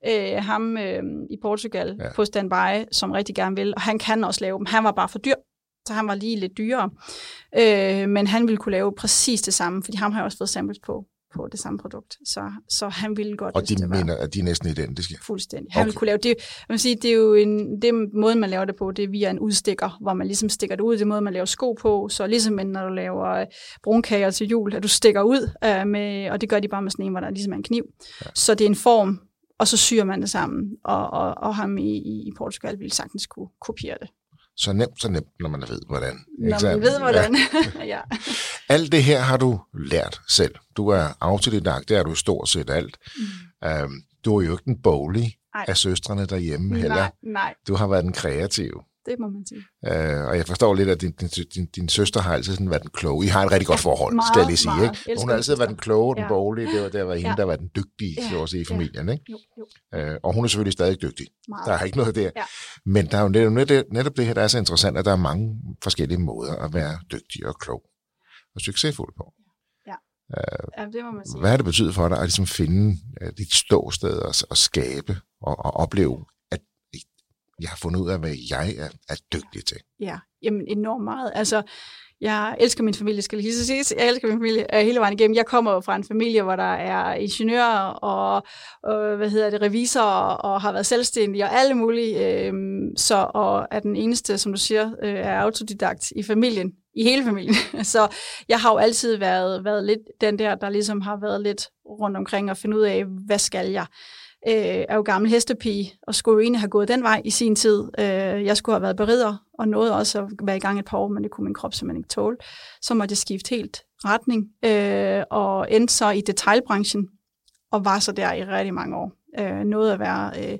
B: øh, ham øh, i Portugal
A: ja.
B: på standby, som rigtig gerne vil, og han kan også lave dem. Han var bare for dyr, så han var lige lidt dyrere. Øh, men han ville kunne lave præcis det samme, fordi ham har jeg også fået samples på, på det samme produkt. Så, så han ville godt,
A: Og de
B: det var-
A: mener, at de er næsten identiske.
B: Fuldstændig. Han okay. Kunne lave det. Man vil sige, det er jo en, det måden, man laver det på, det er via en udstikker, hvor man ligesom stikker det ud. Det er måden, man laver sko på. Så ligesom når du laver øh, brunkager til jul, at du stikker ud øh, med, og det gør de bare med sådan en, hvor der ligesom er en kniv. Ja. Så det er en form, og så syr man det sammen, og, og, og ham i, i, Portugal ville sagtens kunne kopiere det.
A: Så nemt, så nemt, når man ved, hvordan.
B: Når man ved, hvordan. Ja. ja.
A: Alt det her har du lært selv. Du er autodidakt, det er du stort set alt. Mm. Øhm, du er jo ikke den boglige af søstrene derhjemme heller.
B: Nej, nej,
A: Du har været den kreative.
B: det må man sige.
A: Øh, og jeg forstår lidt, at din, din, din, din søster har altid sådan været den kloge. I har et rigtig godt forhold,
B: meget,
A: skal jeg lige sige.
B: meget.
A: Ikke? Hun har altid været den kloge, den
B: Ja.
A: boglige. Det var der var hende,
B: Ja.
A: der var den dygtige,
B: Ja.
A: så sige, i
B: Ja.
A: familien. Ikke?
B: Jo, jo,
A: Øh, og hun er selvfølgelig stadig dygtig.
B: meget.
A: Der er ikke noget der.
B: Ja.
A: Men der er jo netop, netop, netop det her, der er så interessant, at der er mange forskellige måder at være dygtig og klog og succesfuld på.
B: Ja, det må man sige.
A: Hvad har det betydet for dig at ligesom finde uh, dit ståsted og, og skabe og, og opleve, at jeg har fundet ud af, hvad jeg er, er dygtig til?
B: Ja, jamen enormt meget. Altså, jeg elsker min familie, skal jeg lige så sige. Jeg elsker min familie øh, hele vejen igennem. Jeg kommer jo fra en familie, hvor der er ingeniører og, og hvad hedder det, revisorer og har været selvstændige og alle mulige. Øh, så, og er den eneste, som du siger, øh, er autodidakt i familien, i hele familien. så jeg har jo altid været, været lidt den der, der ligesom har været lidt rundt omkring og finde ud af, hvad skal jeg? øh, er jo gammel hestepige, og skulle jo egentlig have gået den vej i sin tid. Øh, jeg skulle have været berider, og nåede også at være i gang et par år, men det kunne min krop simpelthen ikke tåle. Så måtte jeg skifte helt retning, øh, og endte så i detaljbranchen, og var så der i rigtig mange år. Øh, nåede at være øh,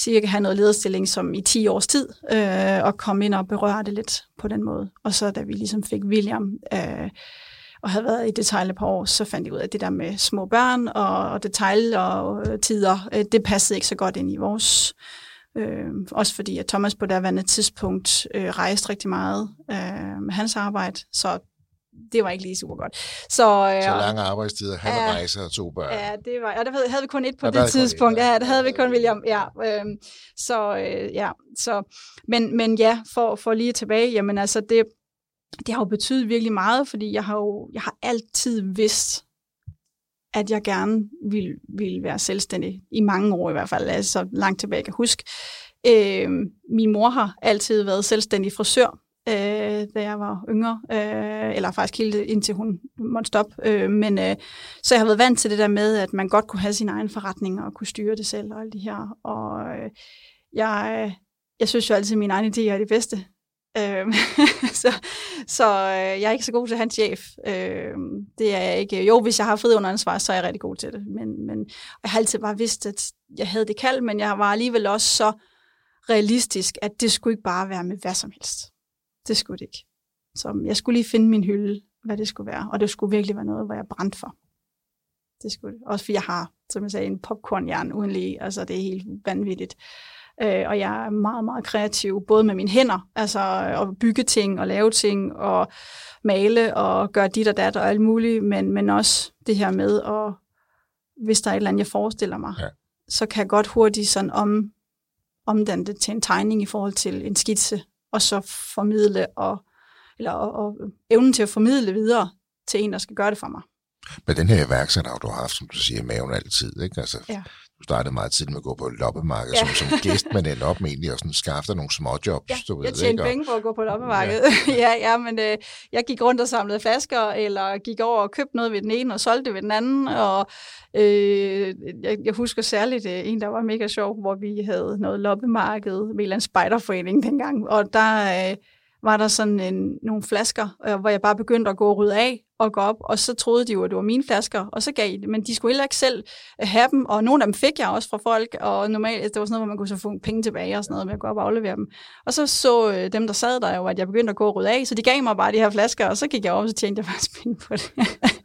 B: cirka have noget lederstilling som i 10 års tid, øh, og komme ind og berøre det lidt på den måde. Og så da vi ligesom fik William, øh, og havde været i detail et par år, så fandt jeg ud af, at det der med små børn og, og detalj og øh, tider, øh, det passede ikke så godt ind i vores. Øh, også fordi, at Thomas på derværende tidspunkt øh, rejste rigtig meget øh, med hans arbejde, så det var ikke lige super godt. Så, øh,
A: Så lange arbejdstider, han
B: Ja.
A: rejser og to børn.
B: Ja, det var, og der havde vi kun et på
A: der
B: det
A: kun et,
B: tidspunkt.
A: ja.
B: Ja, der havde vi kun William. Ja, øhm, så øh, ja, så, men, men ja, for, for lige tilbage, jamen altså, det, det har jo betydet virkelig meget, fordi jeg har jo jeg har altid vidst, at jeg gerne ville, ville være selvstændig, i mange år i hvert fald, altså så langt tilbage jeg kan huske. Øh, min mor har altid været selvstændig frisør, øh, da jeg var yngre, øh, eller faktisk helt indtil hun måtte stoppe. Øh, men øh, så jeg har været vant til det der med, at man godt kunne have sin egen forretning og kunne styre det selv og alt det her. Og øh, jeg, jeg synes jo altid, at mine egne idéer er de bedste. Øh, så så øh, jeg er ikke så god til hans chef. Øh, det er jeg ikke. Jo, hvis jeg har frihed under ansvar, så er jeg rigtig god til det. Men, men jeg har altid bare vidst, at jeg havde det kald, men jeg var alligevel også så realistisk, at det skulle ikke bare være med hvad som helst. Det skulle det ikke. Så jeg skulle lige finde min hylde, hvad det skulle være. Og det skulle virkelig være noget, hvor jeg brændte for. Det skulle det. Også fordi jeg har, som jeg sagde, en popcornhjern uden lige. Altså, det er helt vanvittigt. Øh, og jeg er meget, meget kreativ, både med mine hænder, altså at bygge ting og lave ting og male og gøre dit og dat og alt muligt, men, men også det her med, at hvis der er et eller andet, jeg forestiller mig,
A: Ja.
B: så kan jeg godt hurtigt sådan om, omdanne det til en tegning i forhold til en skitse, og så formidle og, eller, og, og evnen til at formidle videre til en, der skal gøre det for mig.
A: Men den her iværksætter, du har haft, som du siger, i maven altid, ikke? Altså,
B: Ja.
A: Du startede meget tidligt med at gå på et loppemarked
B: Ja.
A: som, som gæst, men endte op med egentlig og sådan skaffe dig nogle småjobs,
B: Ja,
A: du ved,
B: jeg tjente
A: ikke?
B: Penge på at gå på loppemarkedet. Ja. ja, ja, men øh, jeg gik rundt og samlede flasker, eller gik over og købte noget ved den ene og solgte det ved den anden. Og øh, jeg, jeg husker særligt øh, en, der var mega sjov, hvor vi havde noget loppemarked med en eller anden spejderforening dengang. Og der øh, var der sådan en, nogle flasker, øh, hvor jeg bare begyndte at gå og rydde af og gå op, og så troede de jo, at det var mine flasker, og så gav I det, men de skulle heller ikke selv øh, have dem, og nogle af dem fik jeg også fra folk, og normalt, altså, det var sådan noget, hvor man kunne så få penge tilbage og sådan noget, med at gå op og aflevere dem. Og så så øh, dem, der sad der jo, at jeg begyndte at gå og rydde af, så de gav mig bare de her flasker, og så gik jeg op, og så tjente jeg faktisk penge på det.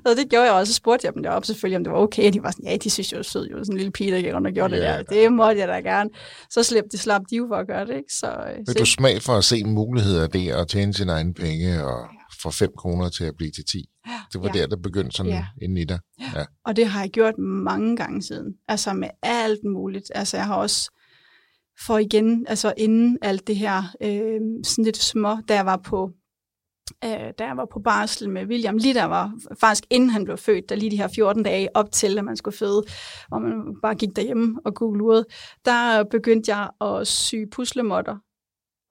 B: og det gjorde jeg også, så spurgte jeg dem deroppe selvfølgelig, om det var okay, og de var sådan, ja, de synes jo, sød, jo, sådan en lille pige, der gik rundt og gjorde
A: Ja.
B: det der. Det måtte jeg da gerne. Så slap de, slap de jo for at gøre det, ikke? Så, øh,
A: Vil
B: så
A: du smag for at se muligheder der og tjene sine egne penge og få 5 kroner til at blive til 10? Det var
B: Ja.
A: der, der begyndte sådan
B: Ja.
A: inden i dig. Ja.
B: Og det har jeg gjort mange gange siden. Altså med alt muligt. Altså jeg har også for igen, altså inden alt det her, øh, sådan lidt små, da jeg var på øh, da jeg var på barsel med William, lige der var faktisk inden han blev født, der lige de her 14 dage op til, at man skulle føde, og man bare gik derhjemme og googlede, der begyndte jeg at sy puslemotter.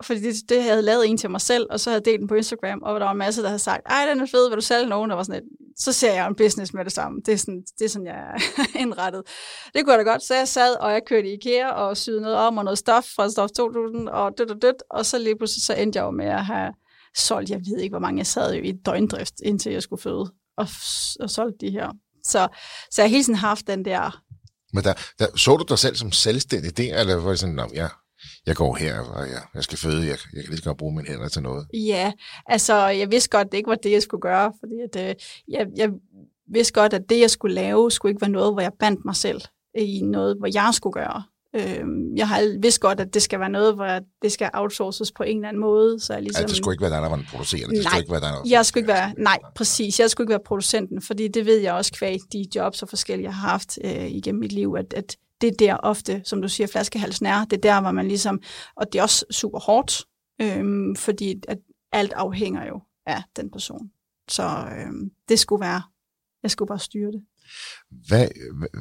B: Fordi det, det havde jeg lavet en til mig selv, og så havde jeg delt den på Instagram, og der var en masse, der havde sagt, ej, den er fed, vil du sælge nogen? Der var sådan et, så ser jeg en business med det samme. Det er sådan, det er sådan jeg er indrettet. Det kunne jeg da godt. Så jeg sad, og jeg kørte i IKEA og syede noget om, og noget stof fra Stof 2000, og dødt og dødt, og så lige pludselig så endte jeg jo med at have solgt, jeg ved ikke, hvor mange jeg sad jo i døgndrift, indtil jeg skulle føde, og, og solgte de her. Så, så jeg har hele tiden haft den der,
A: Men der, der, så du dig selv som selvstændig der, eller var det sådan, at jeg, jeg går her, og jeg, jeg skal føde, jeg, jeg kan lige så godt bruge mine hænder til noget?
B: ja, altså jeg vidste godt, det ikke var det, jeg skulle gøre, fordi at, øh, jeg, jeg vidste godt, at det, jeg skulle lave, skulle ikke være noget, hvor jeg bandt mig selv i noget, hvor jeg skulle gøre. Øh, jeg har vidst godt, at det skal være noget, hvor det skal outsources på en eller anden måde, så jeg ligesom...
A: Altså, det skulle ikke være dig, der var producerende. Det
B: Nej,
A: skulle ikke være dig, der
B: Jeg skulle ikke være, nej, præcis. Jeg skulle ikke være producenten, fordi det ved jeg også kvæg de jobs og forskellige, jeg har haft øh, igennem mit liv, at, at det er der ofte, som du siger, flaskehalsen er. Det er der, hvor man ligesom, og det er også super hårdt, øhm, fordi at alt afhænger jo af den person. Så øhm, det skulle være, jeg skulle bare styre det.
A: Hvad,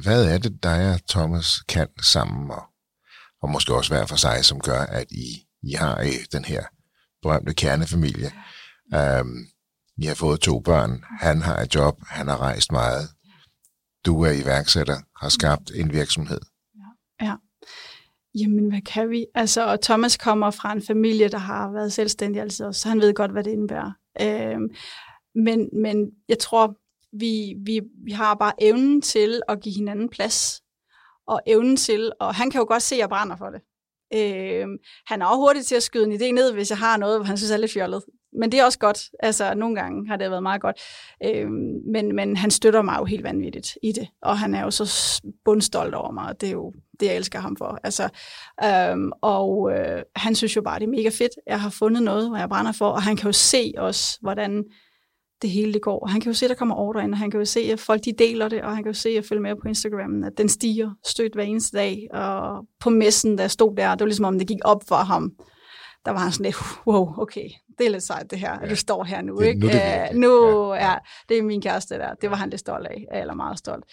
A: hvad er det, dig og Thomas kan sammen, og, og måske også hver for sig, som gør, at I, I har øh, den her berømte kernefamilie? Um, I har fået to børn, han har et job, han har rejst meget. Du er iværksætter, har skabt en virksomhed.
B: Ja. Jamen, hvad kan vi? Altså, og Thomas kommer fra en familie, der har været selvstændig altid så han ved godt, hvad det indebærer. Øhm, men, men jeg tror, vi, vi, vi har bare evnen til at give hinanden plads, og evnen til, og han kan jo godt se, at jeg brænder for det. Øh, han er også hurtig til at skyde en idé ned, hvis jeg har noget, hvor han synes er lidt fjollet. Men det er også godt. Altså, nogle gange har det været meget godt. Øh, men, men han støtter mig jo helt vanvittigt i det. Og han er jo så bundstolt over mig, og det er jo det, jeg elsker ham for. Altså, øhm, og øh, han synes jo bare, det er mega fedt. Jeg har fundet noget, hvor jeg brænder for, og han kan jo se også, hvordan det hele det går. Han kan jo se, at der kommer ordre ind, og han kan jo se, at folk de deler det, og han kan jo se at følge med på Instagram, at den stiger stødt hver eneste dag. Og på messen, der stod der, det var ligesom om, det gik op for ham. Der var han sådan lidt, wow, okay, det er lidt sejt det her, ja. at du står her nu.
A: Det-
B: ikke?
A: nu er det
B: Øh,
A: virkelig.
B: nu
A: Ja, ja.
B: ja, det er min kæreste der. Det var han lidt stolt af, eller meget stolt.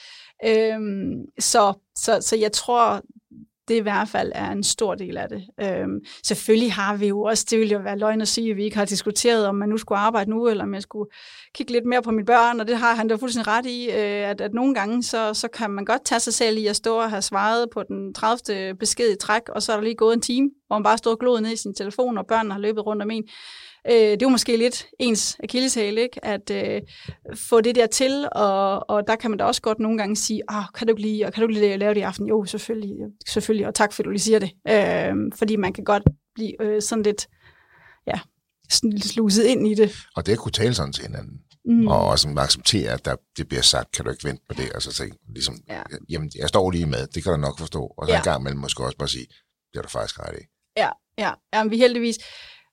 B: Øhm, så, så, så jeg tror, det i hvert fald er en stor del af det. Øhm, selvfølgelig har vi jo også, det ville jo være løgn at sige, at vi ikke har diskuteret, om man nu skulle arbejde nu, eller om jeg skulle kigge lidt mere på mine børn, og det har han da fuldstændig ret i, øh, at, at nogle gange, så, så kan man godt tage sig selv i at stå og have svaret på den 30. besked i træk, og så er der lige gået en time, hvor man bare står og glod ned i sin telefon, og børnene har løbet rundt om en. Øh, det er jo måske lidt ens akilleshæl, ikke? At øh, få det der til, og, og der kan man da også godt nogle gange sige, oh, kan du ikke lige, og kan du ikke lige lave det i aften? Jo, selvfølgelig, selvfølgelig, og tak for, at du lige siger det. Øh, fordi man kan godt blive øh, sådan lidt, ja, sluset ind i det.
A: Og det at kunne tale sådan til hinanden,
B: Mm.
A: og også acceptere, at der, det bliver sagt, kan du ikke vente på det, og så tænke, ligesom,
B: ja.
A: jamen, jeg står lige med, det kan du nok forstå, og så
B: Ja.
A: en gang imellem måske også bare sige, det er du faktisk ret i.
B: Ja, ja. Jamen, vi heldigvis,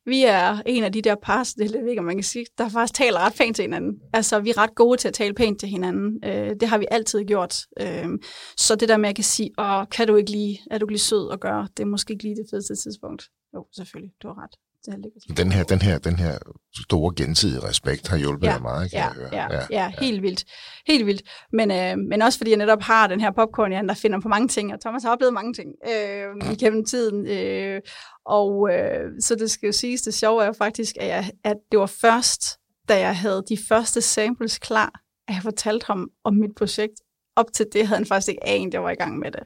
B: vi er en af de der par, det ved ikke, om man kan sige, der faktisk taler ret pænt til hinanden. Altså, vi er ret gode til at tale pænt til hinanden. Øh, det har vi altid gjort. Øh, så det der med, at jeg kan sige, åh, kan du ikke lige, er du ikke lige sød at gøre, det er måske ikke lige det fedeste tidspunkt. Jo, selvfølgelig, du har ret. Det er lidt
A: Den her, den her, den her store gensidige respekt har hjulpet
B: Ja,
A: dig meget, kan
B: ja,
A: jeg høre.
B: ja, ja, ja, helt vildt. Helt vildt. Men, øh, men også fordi jeg netop har den her popcorn der finder på mange ting, og Thomas har oplevet mange ting øh, igennem tiden. Øh, og øh, så det skal jo siges, det sjove er jo faktisk, at, jeg, at det var først, da jeg havde de første samples klar, at jeg fortalte ham om mit projekt. Op til det havde han faktisk ikke anet, jeg var i gang med det.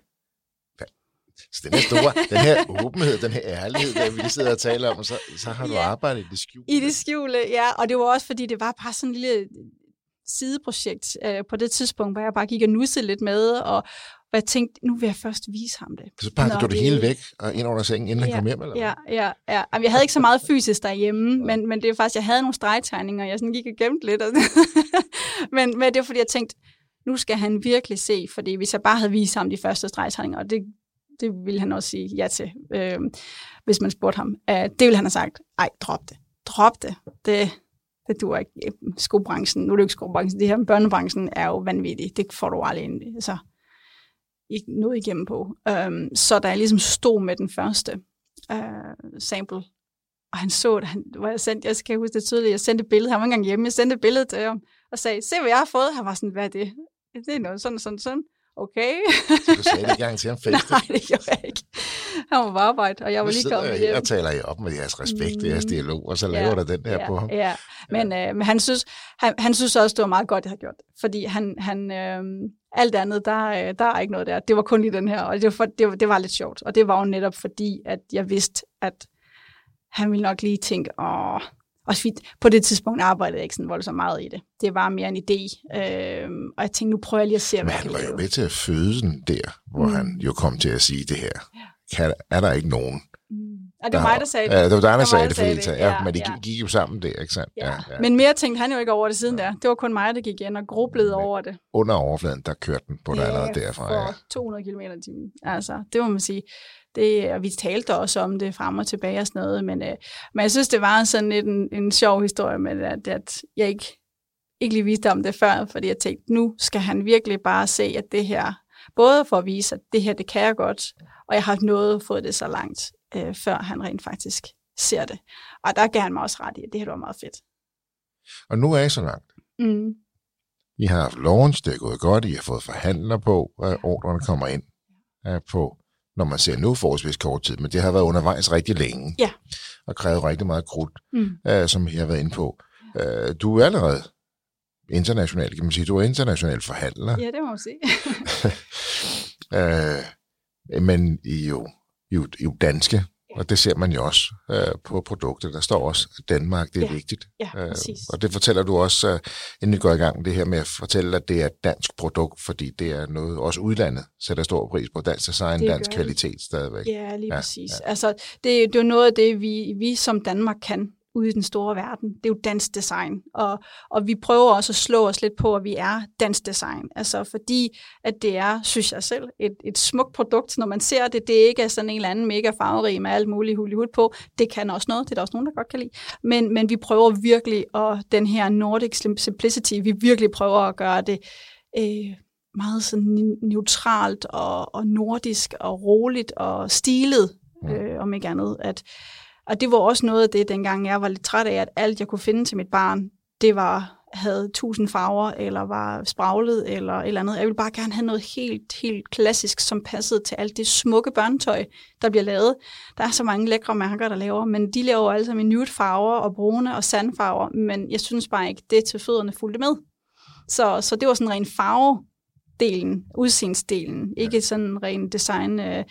A: Så den her store, den her åbenhed, den her ærlighed, der vi lige sidder og taler om, og så, så har du
B: Ja.
A: arbejdet i det skjulte.
B: I det skjule, ja. Og det var også, fordi det var bare sådan en lille sideprojekt øh, på det tidspunkt, hvor jeg bare gik og nussede lidt med, og hvor jeg tænkte, nu vil jeg først vise ham det.
A: Så pakker
B: Nå,
A: du det
B: det-
A: hele væk og ind under sengen, inden han
B: Ja,
A: kom hjem? Eller hvad?
B: Ja, ja, ja. Jamen, jeg havde ikke så meget fysisk derhjemme, men, men det er faktisk, jeg havde nogle stregtegninger, jeg sådan gik og gemte lidt. Og men, men det var fordi, jeg tænkte, nu skal han virkelig se, fordi hvis jeg bare havde vist ham de første stregtegninger, og det, det ville han også sige ja til, øh, hvis man spurgte ham. Uh, det ville han have sagt, ej, drop det. Drop det. Det, det duer ikke. Øh, skobranchen, nu er det ikke skobranchen, det her børnebranchen er jo vanvittigt. Det får du aldrig ind, altså, ikke noget igennem på. Øhm, så da jeg ligesom stod med den første øh, sample, og han så det, han, hvor jeg sendte, jeg skal huske det tydeligt, jeg sendte et billede, han var engang hjemme, jeg sendte et billede til ham, og sagde, se hvad jeg har fået. Han var sådan, hvad er det? Det er noget sådan, sådan, sådan. Okay.
A: Så du sagde det ikke engang til ham face
B: Nej, det gjorde jeg ikke. Han var på arbejde, og jeg var
A: Nu
B: lige kommet
A: jeg
B: hjem.
A: og taler I op med jeres respekt, mm. jeres dialog, og så laver
B: Ja,
A: der den der
B: ja,
A: på ham.
B: Ja, men, øh, men han, synes, han, han synes også, det var meget godt, jeg har gjort. Fordi han, han, øh, alt andet, der, øh, der er ikke noget der. Det var kun lige den her, og det var, for, det, var, det var lidt sjovt. Og det var jo netop fordi, at jeg vidste, at han ville nok lige tænke, åh, fordi på det tidspunkt arbejdede jeg ikke sådan voldsomt meget i det. Det var mere en idé. Øh, og jeg tænkte, nu prøver jeg lige at se,
A: Men han var jo med til at føde den der, hvor mm. han jo kom til at sige det her. Kan, er der ikke nogen?
B: Mm. Og det var mig, der sagde det.
A: Ja, det var dig, der
B: mig,
A: sagde
B: der
A: det, fordi
B: det.
A: ja,
B: Ja,
A: men de
B: ja.
A: gik, jo sammen der, ikke sandt?
B: Ja. Ja. Men mere tænkte han jo ikke over det siden der. Det var kun mig, der gik igen og grublede over det.
A: Under overfladen, der kørte den på dig allerede derfra. Ja.
B: for 200 km i timen. Altså, det må man sige. Det, og vi talte også om det frem og tilbage og sådan noget, men, øh, men jeg synes, det var sådan lidt en, en sjov historie med, at, at jeg ikke, ikke lige vidste om det før, fordi jeg tænkte, nu skal han virkelig bare se, at det her, både for at vise, at det her, det kan jeg godt, og jeg har nået fået det så langt, øh, før han rent faktisk ser det. Og der gav han mig også ret i, at det her var meget fedt.
A: Og nu er I så langt.
B: Mm.
A: I har haft launch, det er gået godt, I har fået forhandler på, og ordrene kommer ind øh, på, når man ser nu forholdsvis kort tid, men det har været undervejs rigtig længe.
B: Ja.
A: Og krævet rigtig meget krudt,
B: Mm.
A: øh, som I har været inde på. Øh, du er allerede international, kan man sige. Du er international forhandler.
B: Ja, det må man sige.
A: øh, men I er jo, I er jo danske, og det ser man jo også øh, på produktet. Der står også Danmark, det er
B: Ja.
A: vigtigt.
B: Ja,
A: Øh, og det fortæller du også, øh, inden vi går i gang, det her med at fortælle, at det er et dansk produkt, fordi det er noget, også udlandet sætter stor pris på. Dansk design,
B: Det
A: dansk
B: gør det.
A: kvalitet stadigvæk.
B: Ja, lige
A: ja,
B: præcis. Ja. Altså, det, det er jo noget af det, vi, vi som Danmark kan ude i den store verden. Det er jo dansk design, og, og vi prøver også at slå os lidt på, at vi er dansk design. Altså fordi, at det er, synes jeg selv, et, et smukt produkt, når man ser det. Det ikke er sådan en eller anden mega farverig med alt muligt hul på. Det kan også noget, det er der også nogen, der godt kan lide. Men, men vi prøver virkelig, og den her Nordic Simplicity, vi virkelig prøver at gøre det øh, meget sådan neutralt og, og nordisk og roligt og stilet, øh, om ikke andet. At, og det var også noget af det, dengang jeg var lidt træt af, at alt jeg kunne finde til mit barn, det var havde tusind farver, eller var spraglet, eller et eller andet. Jeg ville bare gerne have noget helt, helt klassisk, som passede til alt det smukke børnetøj, der bliver lavet. Der er så mange lækre mærker, der laver, men de laver altså med nude farver og brune og sandfarver, men jeg synes bare ikke, det til fødderne fulgte med. Så, så det var sådan en ren farve delen, udseendsdelen. Ikke sådan ren design øh,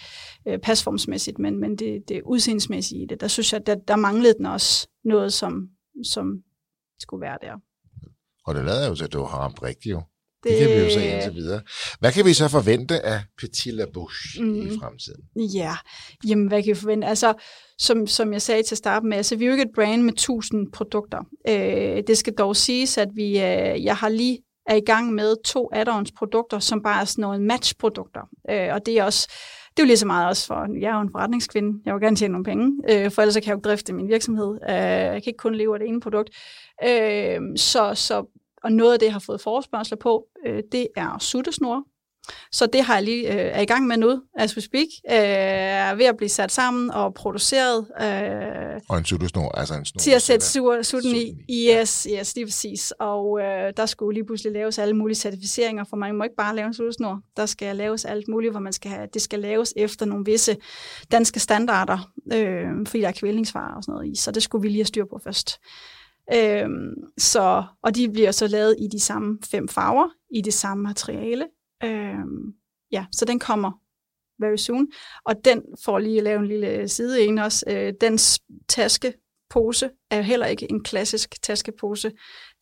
B: øh, pasformsmæssigt, men, men det, det udseendsmæssige i det. Der synes jeg, at der, der manglede den også noget, som, som skulle være der.
A: Og det lader jo til, at du har ramt rigtigt jo. Det, det kan vi jo se indtil videre. Hvad kan vi så forvente af Petit La Bouche mm, i fremtiden?
B: Ja, jamen hvad kan vi forvente? Altså, som, som jeg sagde til at starte med, altså vi er jo ikke et brand med 1000 produkter. Øh, det skal dog siges, at vi, øh, jeg har lige er i gang med to add-ons produkter, som bare er sådan nogle matchprodukter. Øh, og det er også det er jo lige så meget også for, jeg er jo en forretningskvinde, jeg vil gerne tjene nogle penge, øh, for ellers kan jeg jo ikke drifte min virksomhed. Øh, jeg kan ikke kun leve af det ene produkt. Øh, så, så, og noget af det, jeg har fået forespørgseler på, øh, det er suttesnore, så det har jeg lige øh, er i gang med nu, as we speak, øh, er ved at blive sat sammen og produceret. Øh,
A: og en suttesnor, altså en snor.
B: Til at sætte sutten i. Yes, yes, lige præcis. Og øh, der skulle lige pludselig laves alle mulige certificeringer, for man må ikke bare lave en suttesnor. Der skal laves alt muligt, hvor man skal have, det skal laves efter nogle visse danske standarder, øh, fordi der er kvælningsvarer og sådan noget i. Så det skulle vi lige have styr på først. Øhm, så, og de bliver så lavet i de samme fem farver, i det samme materiale, Øhm, ja, så den kommer very soon. Og den får lige at lave en lille side en også. Øh, dens taskepose er heller ikke en klassisk taskepose.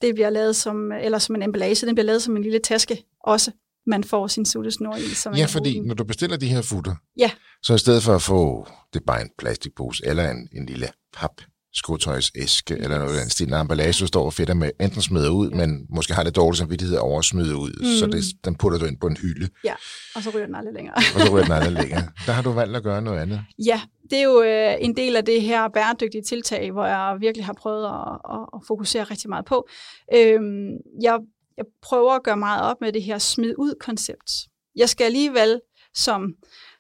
B: Det bliver lavet som, eller som en emballage, den bliver lavet som en lille taske også man får sin suttesnor i. Som
A: ja, fordi når du bestiller de her futter,
B: ja.
A: så i stedet for at få det bare en plastikpose eller en, en lille pap skotøjsæske eller noget af den stil. Når emballage står og fedter med, enten smider ud, men måske har det dårligt samvittighed over at smide ud, mm. så det, den putter du ind på en hylde.
B: Ja, og så ryger den aldrig længere.
A: og så ryger den aldrig længere. Der har du valgt at gøre noget andet.
B: Ja, det er jo øh, en del af det her bæredygtige tiltag, hvor jeg virkelig har prøvet at, at, at fokusere rigtig meget på. Øhm, jeg, jeg prøver at gøre meget op med det her smid ud koncept. Jeg skal alligevel som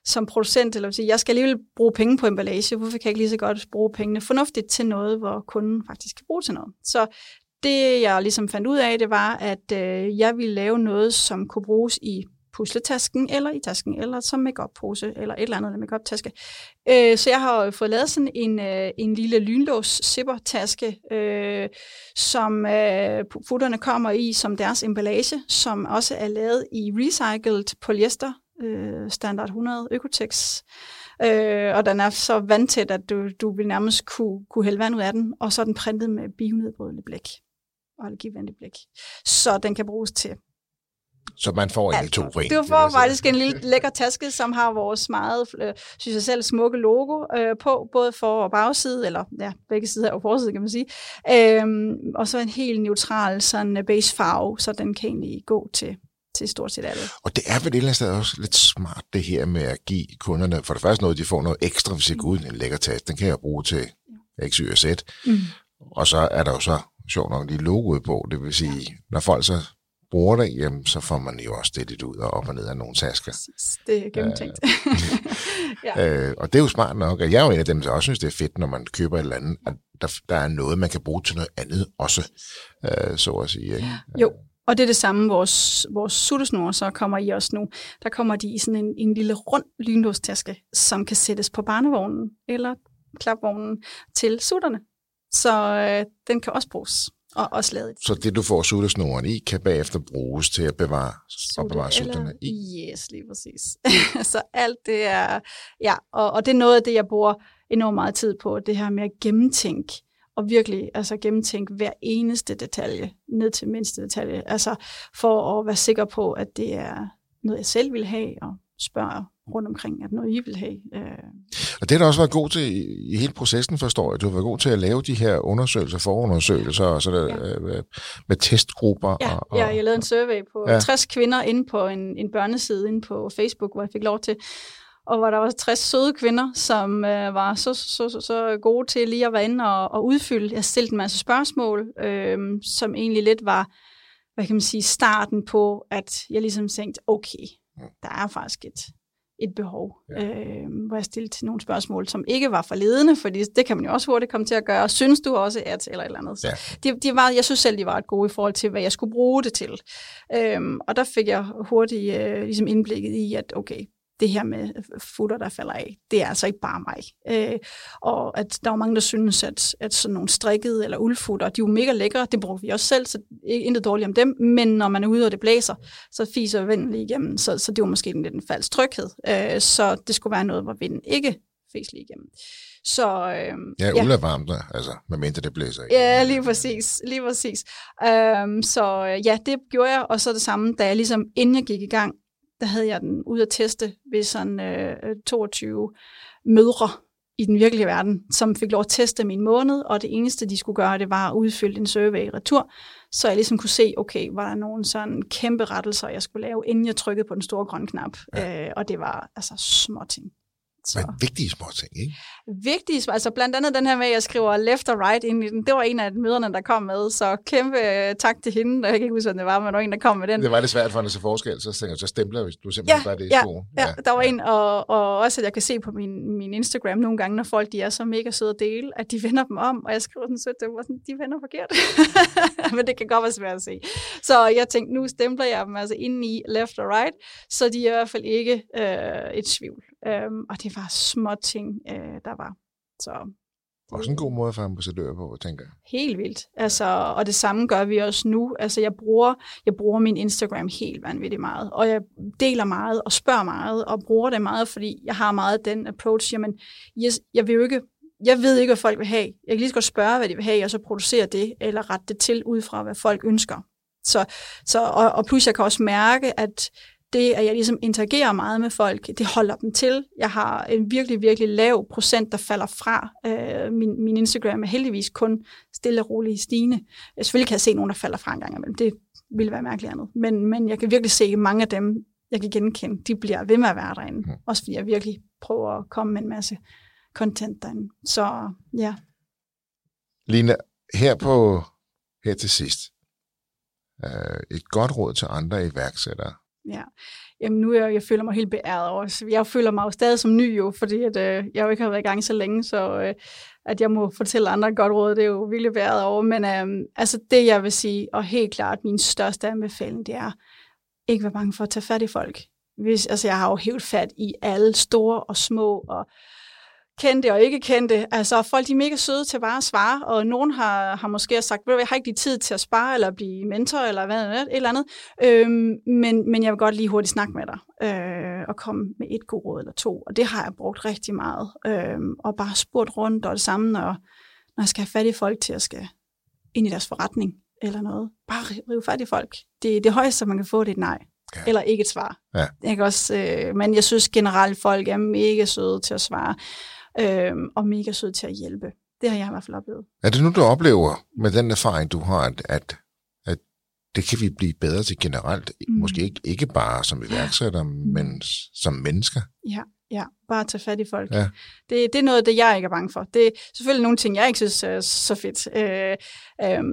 B: som producent, eller sige, jeg skal alligevel bruge penge på emballage, hvorfor kan jeg ikke lige så godt bruge pengene fornuftigt til noget, hvor kunden faktisk kan bruge til noget. Så det, jeg ligesom fandt ud af, det var, at øh, jeg ville lave noget, som kunne bruges i pusletasken, eller i tasken, eller som makeup pose eller et eller andet make taske Øh, så jeg har fået lavet sådan en, øh, en lille lynlås zipper-taske, øh, som øh, futterne kommer i som deres emballage, som også er lavet i recycled polyester, øh, standard 100 Økotex. Øh, og den er så vandtæt, at du, du vil nærmest kunne, kunne hælde vand ud af den, og så er den printet med bionedbrydende blæk og allergivenlig blæk. Så den kan bruges til
A: så man får en to på en.
B: Du får faktisk en lille lækker taske, som har vores meget, øh, synes jeg selv, smukke logo øh, på, både for og bagside, eller ja, begge sider og forside, kan man sige. Øhm, og så en helt neutral sådan base farve, så den kan egentlig gå til til stort set alle.
A: Og det er vel et eller andet sted også lidt smart, det her med at give kunderne, for det første noget, de får noget ekstra, hvis de går ud en lækker taske. Den kan jeg bruge til X, Y og Z. Mm. Og så er der jo så sjovt nok lige logoet på. Det vil sige, når folk så bruger det, jamen, så får man jo også det lidt ud og op og ned af nogle tasker.
B: Præcis. Det er gennemtænkt.
A: ja. øh, og det er jo smart nok, at jeg er jo en af dem, der også synes, det er fedt, når man køber et eller andet, at der, der er noget, man kan bruge til noget andet også, øh, så at sige. Ikke?
B: Jo, og det er det samme, vores, vores suttesnore så kommer i også nu. Der kommer de i sådan en, en lille rund lynlåstaske, som kan sættes på barnevognen eller klapvognen til sutterne. Så øh, den kan også bruges og også lavet.
A: Så det, du får suttesnoren i, kan bagefter bruges til at bevare, Sutte, opbevare sutterne i?
B: Yes, lige præcis. så alt det er, ja, og, og det er noget af det, jeg bruger enormt meget tid på, det her med at gennemtænke og virkelig altså gennemtænke hver eneste detalje, ned til mindste detalje, altså for at være sikker på, at det er noget, jeg selv vil have, og spørge rundt omkring, at noget I vil have. Øh.
A: Og det har du også været god til i, i hele processen, forstår jeg. Du har været god til at lave de her undersøgelser, forundersøgelser, og så der, ja. øh, med testgrupper.
B: Ja,
A: og, og,
B: ja, jeg lavede en survey på ja. 60 kvinder inde på en, en børneside inde på Facebook, hvor jeg fik lov til og hvor der var 60 søde kvinder, som øh, var så, så, så, så gode til lige at være inde og, og udfylde. Jeg stillede en masse spørgsmål, øh, som egentlig lidt var, hvad kan man sige, starten på, at jeg ligesom tænkte, okay, der er faktisk et, et behov, ja. øh, hvor jeg stillede nogle spørgsmål, som ikke var for ledende, fordi det kan man jo også hurtigt komme til at gøre. Synes du også, at, eller et eller andet. Ja. De, de var, jeg synes selv, de var et gode i forhold til, hvad jeg skulle bruge det til. Øhm, og der fik jeg hurtigt øh, ligesom indblikket i, at okay, det her med futter, der falder af, det er altså ikke bare mig. Øh, og at der er mange, der synes, at, at sådan nogle strikkede eller uldfutter, de er jo mega lækre, det bruger vi også selv, så ikke intet dårligt om dem, men når man er ude og det blæser, så fiser vinden lige igennem, så, så det var måske en lidt en falsk tryghed. Øh, så det skulle være noget, hvor vinden ikke fes lige igennem. Så, øh,
A: ja, Ulla ja. varmt der, altså, medmindre det blæser.
B: Ikke? Ja, lige præcis. Lige præcis. Øh, så ja, det gjorde jeg, og så det samme, da jeg ligesom, inden jeg gik i gang, der havde jeg den ud at teste ved sådan øh, 22 mødre i den virkelige verden, som fik lov at teste min måned, og det eneste, de skulle gøre, det var at udfylde en survey i retur, så jeg ligesom kunne se, okay, var der nogle sådan kæmpe rettelser, jeg skulle lave, inden jeg trykkede på den store grønne knap, ja. øh, og det var altså små ting.
A: Så. Men vigtige små ting, ikke?
B: Vigtige altså blandt andet den her med, at jeg skriver left og right ind i den, det var en af møderne, der kom med, så kæmpe uh, tak til hende, jeg kan ikke huske, hvad det var, men der var en, der kom med den.
A: Det var lidt svært for hende at se forskel, så tænker jeg, så stempler hvis du simpelthen ja, bare det i
B: ja, skoen. Ja, ja, der var ja. en, og, og også, at jeg kan se på min, min Instagram nogle gange, når folk de er så mega søde at dele, at de vender dem om, og jeg skriver sådan sødt, det var sådan, de vender forkert. men det kan godt være svært at se. Så jeg tænkte, nu stempler jeg dem altså ind i left og right, så de er i hvert fald ikke øh, et svivl. Øhm, og det var små ting, øh, der var. Så
A: også en god måde for ambassadør på, tænker jeg.
B: Helt vildt. Altså, og det samme gør vi også nu. Altså, jeg bruger, jeg bruger min Instagram helt vanvittigt meget, og jeg deler meget og spørger meget og bruger det meget, fordi jeg har meget den approach, jamen, jeg, jeg vil jo ikke jeg ved ikke, hvad folk vil have. Jeg kan lige så godt spørge, hvad de vil have, og så producere det, eller rette det til ud fra, hvad folk ønsker. Så, så, og, og plus jeg kan også mærke, at det, at jeg ligesom interagerer meget med folk, det holder dem til. Jeg har en virkelig, virkelig lav procent, der falder fra. Øh, min, min Instagram er heldigvis kun stille og roligt stigende. Selvfølgelig kan jeg se nogen, der falder fra en gang imellem. Det ville være mærkeligt andet. Men, men jeg kan virkelig se, at mange af dem, jeg kan genkende, de bliver ved med at være derinde. Mm. Også fordi jeg virkelig prøver at komme med en masse content derinde. Så ja.
A: Lina, her på her til sidst, øh, et godt råd til andre iværksættere,
B: Ja, jamen nu er jeg, jeg føler mig helt beæret over. Jeg føler mig jo stadig som ny jo, fordi at, øh, jeg jo ikke har været i gang så længe, så øh, at jeg må fortælle andre godt råd, det er jo virkelig beæret over. Men øh, altså det, jeg vil sige, og helt klart min største anbefaling, det er ikke være bange for at tage fat i folk. Hvis, altså jeg har jo helt fat i alle store og små, og kendte og ikke kendte. Altså, folk de er mega søde til bare at svare, og nogen har, har måske sagt, jeg har ikke lige tid til at spare, eller blive mentor, eller hvad et eller andet, øhm, men, men jeg vil godt lige hurtigt snakke med dig, øh, og komme med et god råd eller to, og det har jeg brugt rigtig meget, øh, og bare spurgt rundt, og det samme, når, når jeg skal have fat i folk til at skal ind i deres forretning, eller noget. Bare rive fat i folk. Det, det højeste, man kan få, det er et nej. Ja. Eller ikke et svar. Ja. Jeg kan også, øh, men jeg synes generelt, folk er mega søde til at svare øh, og mega sød til at hjælpe. Det har jeg i hvert fald oplevet.
A: Er det nu, du oplever med den erfaring, du har, at, at, at det kan vi blive bedre til generelt? Mm. Måske ikke, ikke bare som iværksætter, ja. men som mennesker?
B: Ja, ja. Bare tage fat i folk. Ja. Det, det er noget af det, jeg ikke er bange for. Det er selvfølgelig nogle ting, jeg ikke synes er så fedt. Øh, øh,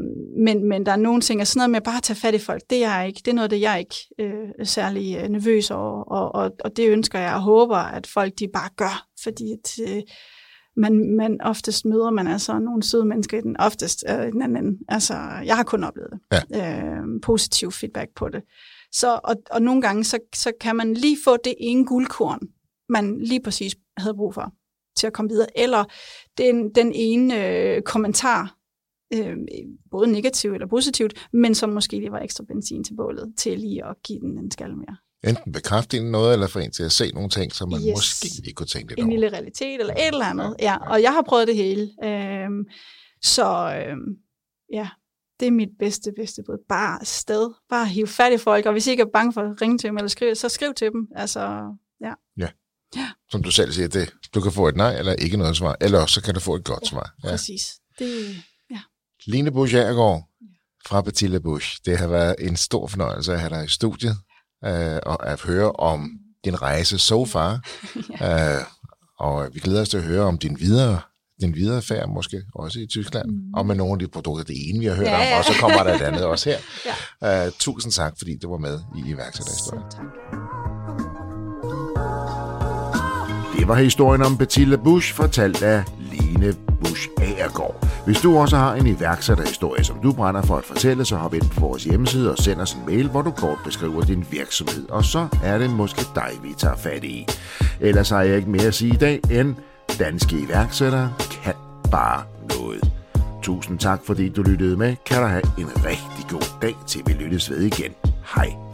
B: men, men der er nogle ting, sådan noget med bare at tage fat i folk, det er jeg ikke. Det er noget af det, jeg ikke øh, er særlig øh, nervøs over. Og, og, og det ønsker jeg og håber, at folk de bare gør. Fordi at, øh, man, man oftest møder man altså nogle søde mennesker i den oftest øh, den anden ende. Altså, jeg har kun oplevet det. Ja. Øh, positiv feedback på det. Så, og, og nogle gange, så, så kan man lige få det ene guldkorn, man lige præcis havde brug for til at komme videre. Eller den, den ene øh, kommentar, øh, både negativt eller positivt, men som måske lige var ekstra benzin til bålet, til lige at give den en skal mere.
A: Enten bekræfte en noget, eller få en til at se nogle ting, som man yes. måske ikke kunne tænke lidt
B: En over. lille realitet, eller et eller andet. Ja, og jeg har prøvet det hele. Øhm, så øhm, ja, det er mit bedste, bedste bud. Bare sted. Bare hive fat i folk, og hvis I ikke er bange for at ringe til dem eller skrive, så skriv til dem. Altså, Ja.
A: Ja,
B: Ja.
A: Som du selv siger, det, du kan få et nej eller ikke noget svar, eller også så kan du få et godt svar.
B: Ja. Præcis. Det, ja.
A: Line Busch Agergaard fra Betilla Busch. Det har været en stor fornøjelse at have dig i studiet øh, og at høre om din rejse so far. ja. øh, og vi glæder os til at høre om din videre din videre færd, måske også i Tyskland, mm. og med nogle af de produkter, det ene, vi har hørt ja, ja. om, og så kommer der et andet også her. ja. uh, tusind tak, fordi du var med i iværksætterhistorien. Tak.
D: Det var historien om Betilla Busch, fortalt af Line Busch Agergaard. Hvis du også har en iværksætterhistorie, som du brænder for at fortælle, så hop ind på vores hjemmeside og send os en mail, hvor du kort beskriver din virksomhed. Og så er det måske dig, vi tager fat i. Ellers har jeg ikke mere at sige i dag, end danske iværksættere kan bare noget. Tusind tak, fordi du lyttede med. Kan du have en rigtig god dag, til vi lyttes ved igen. Hej.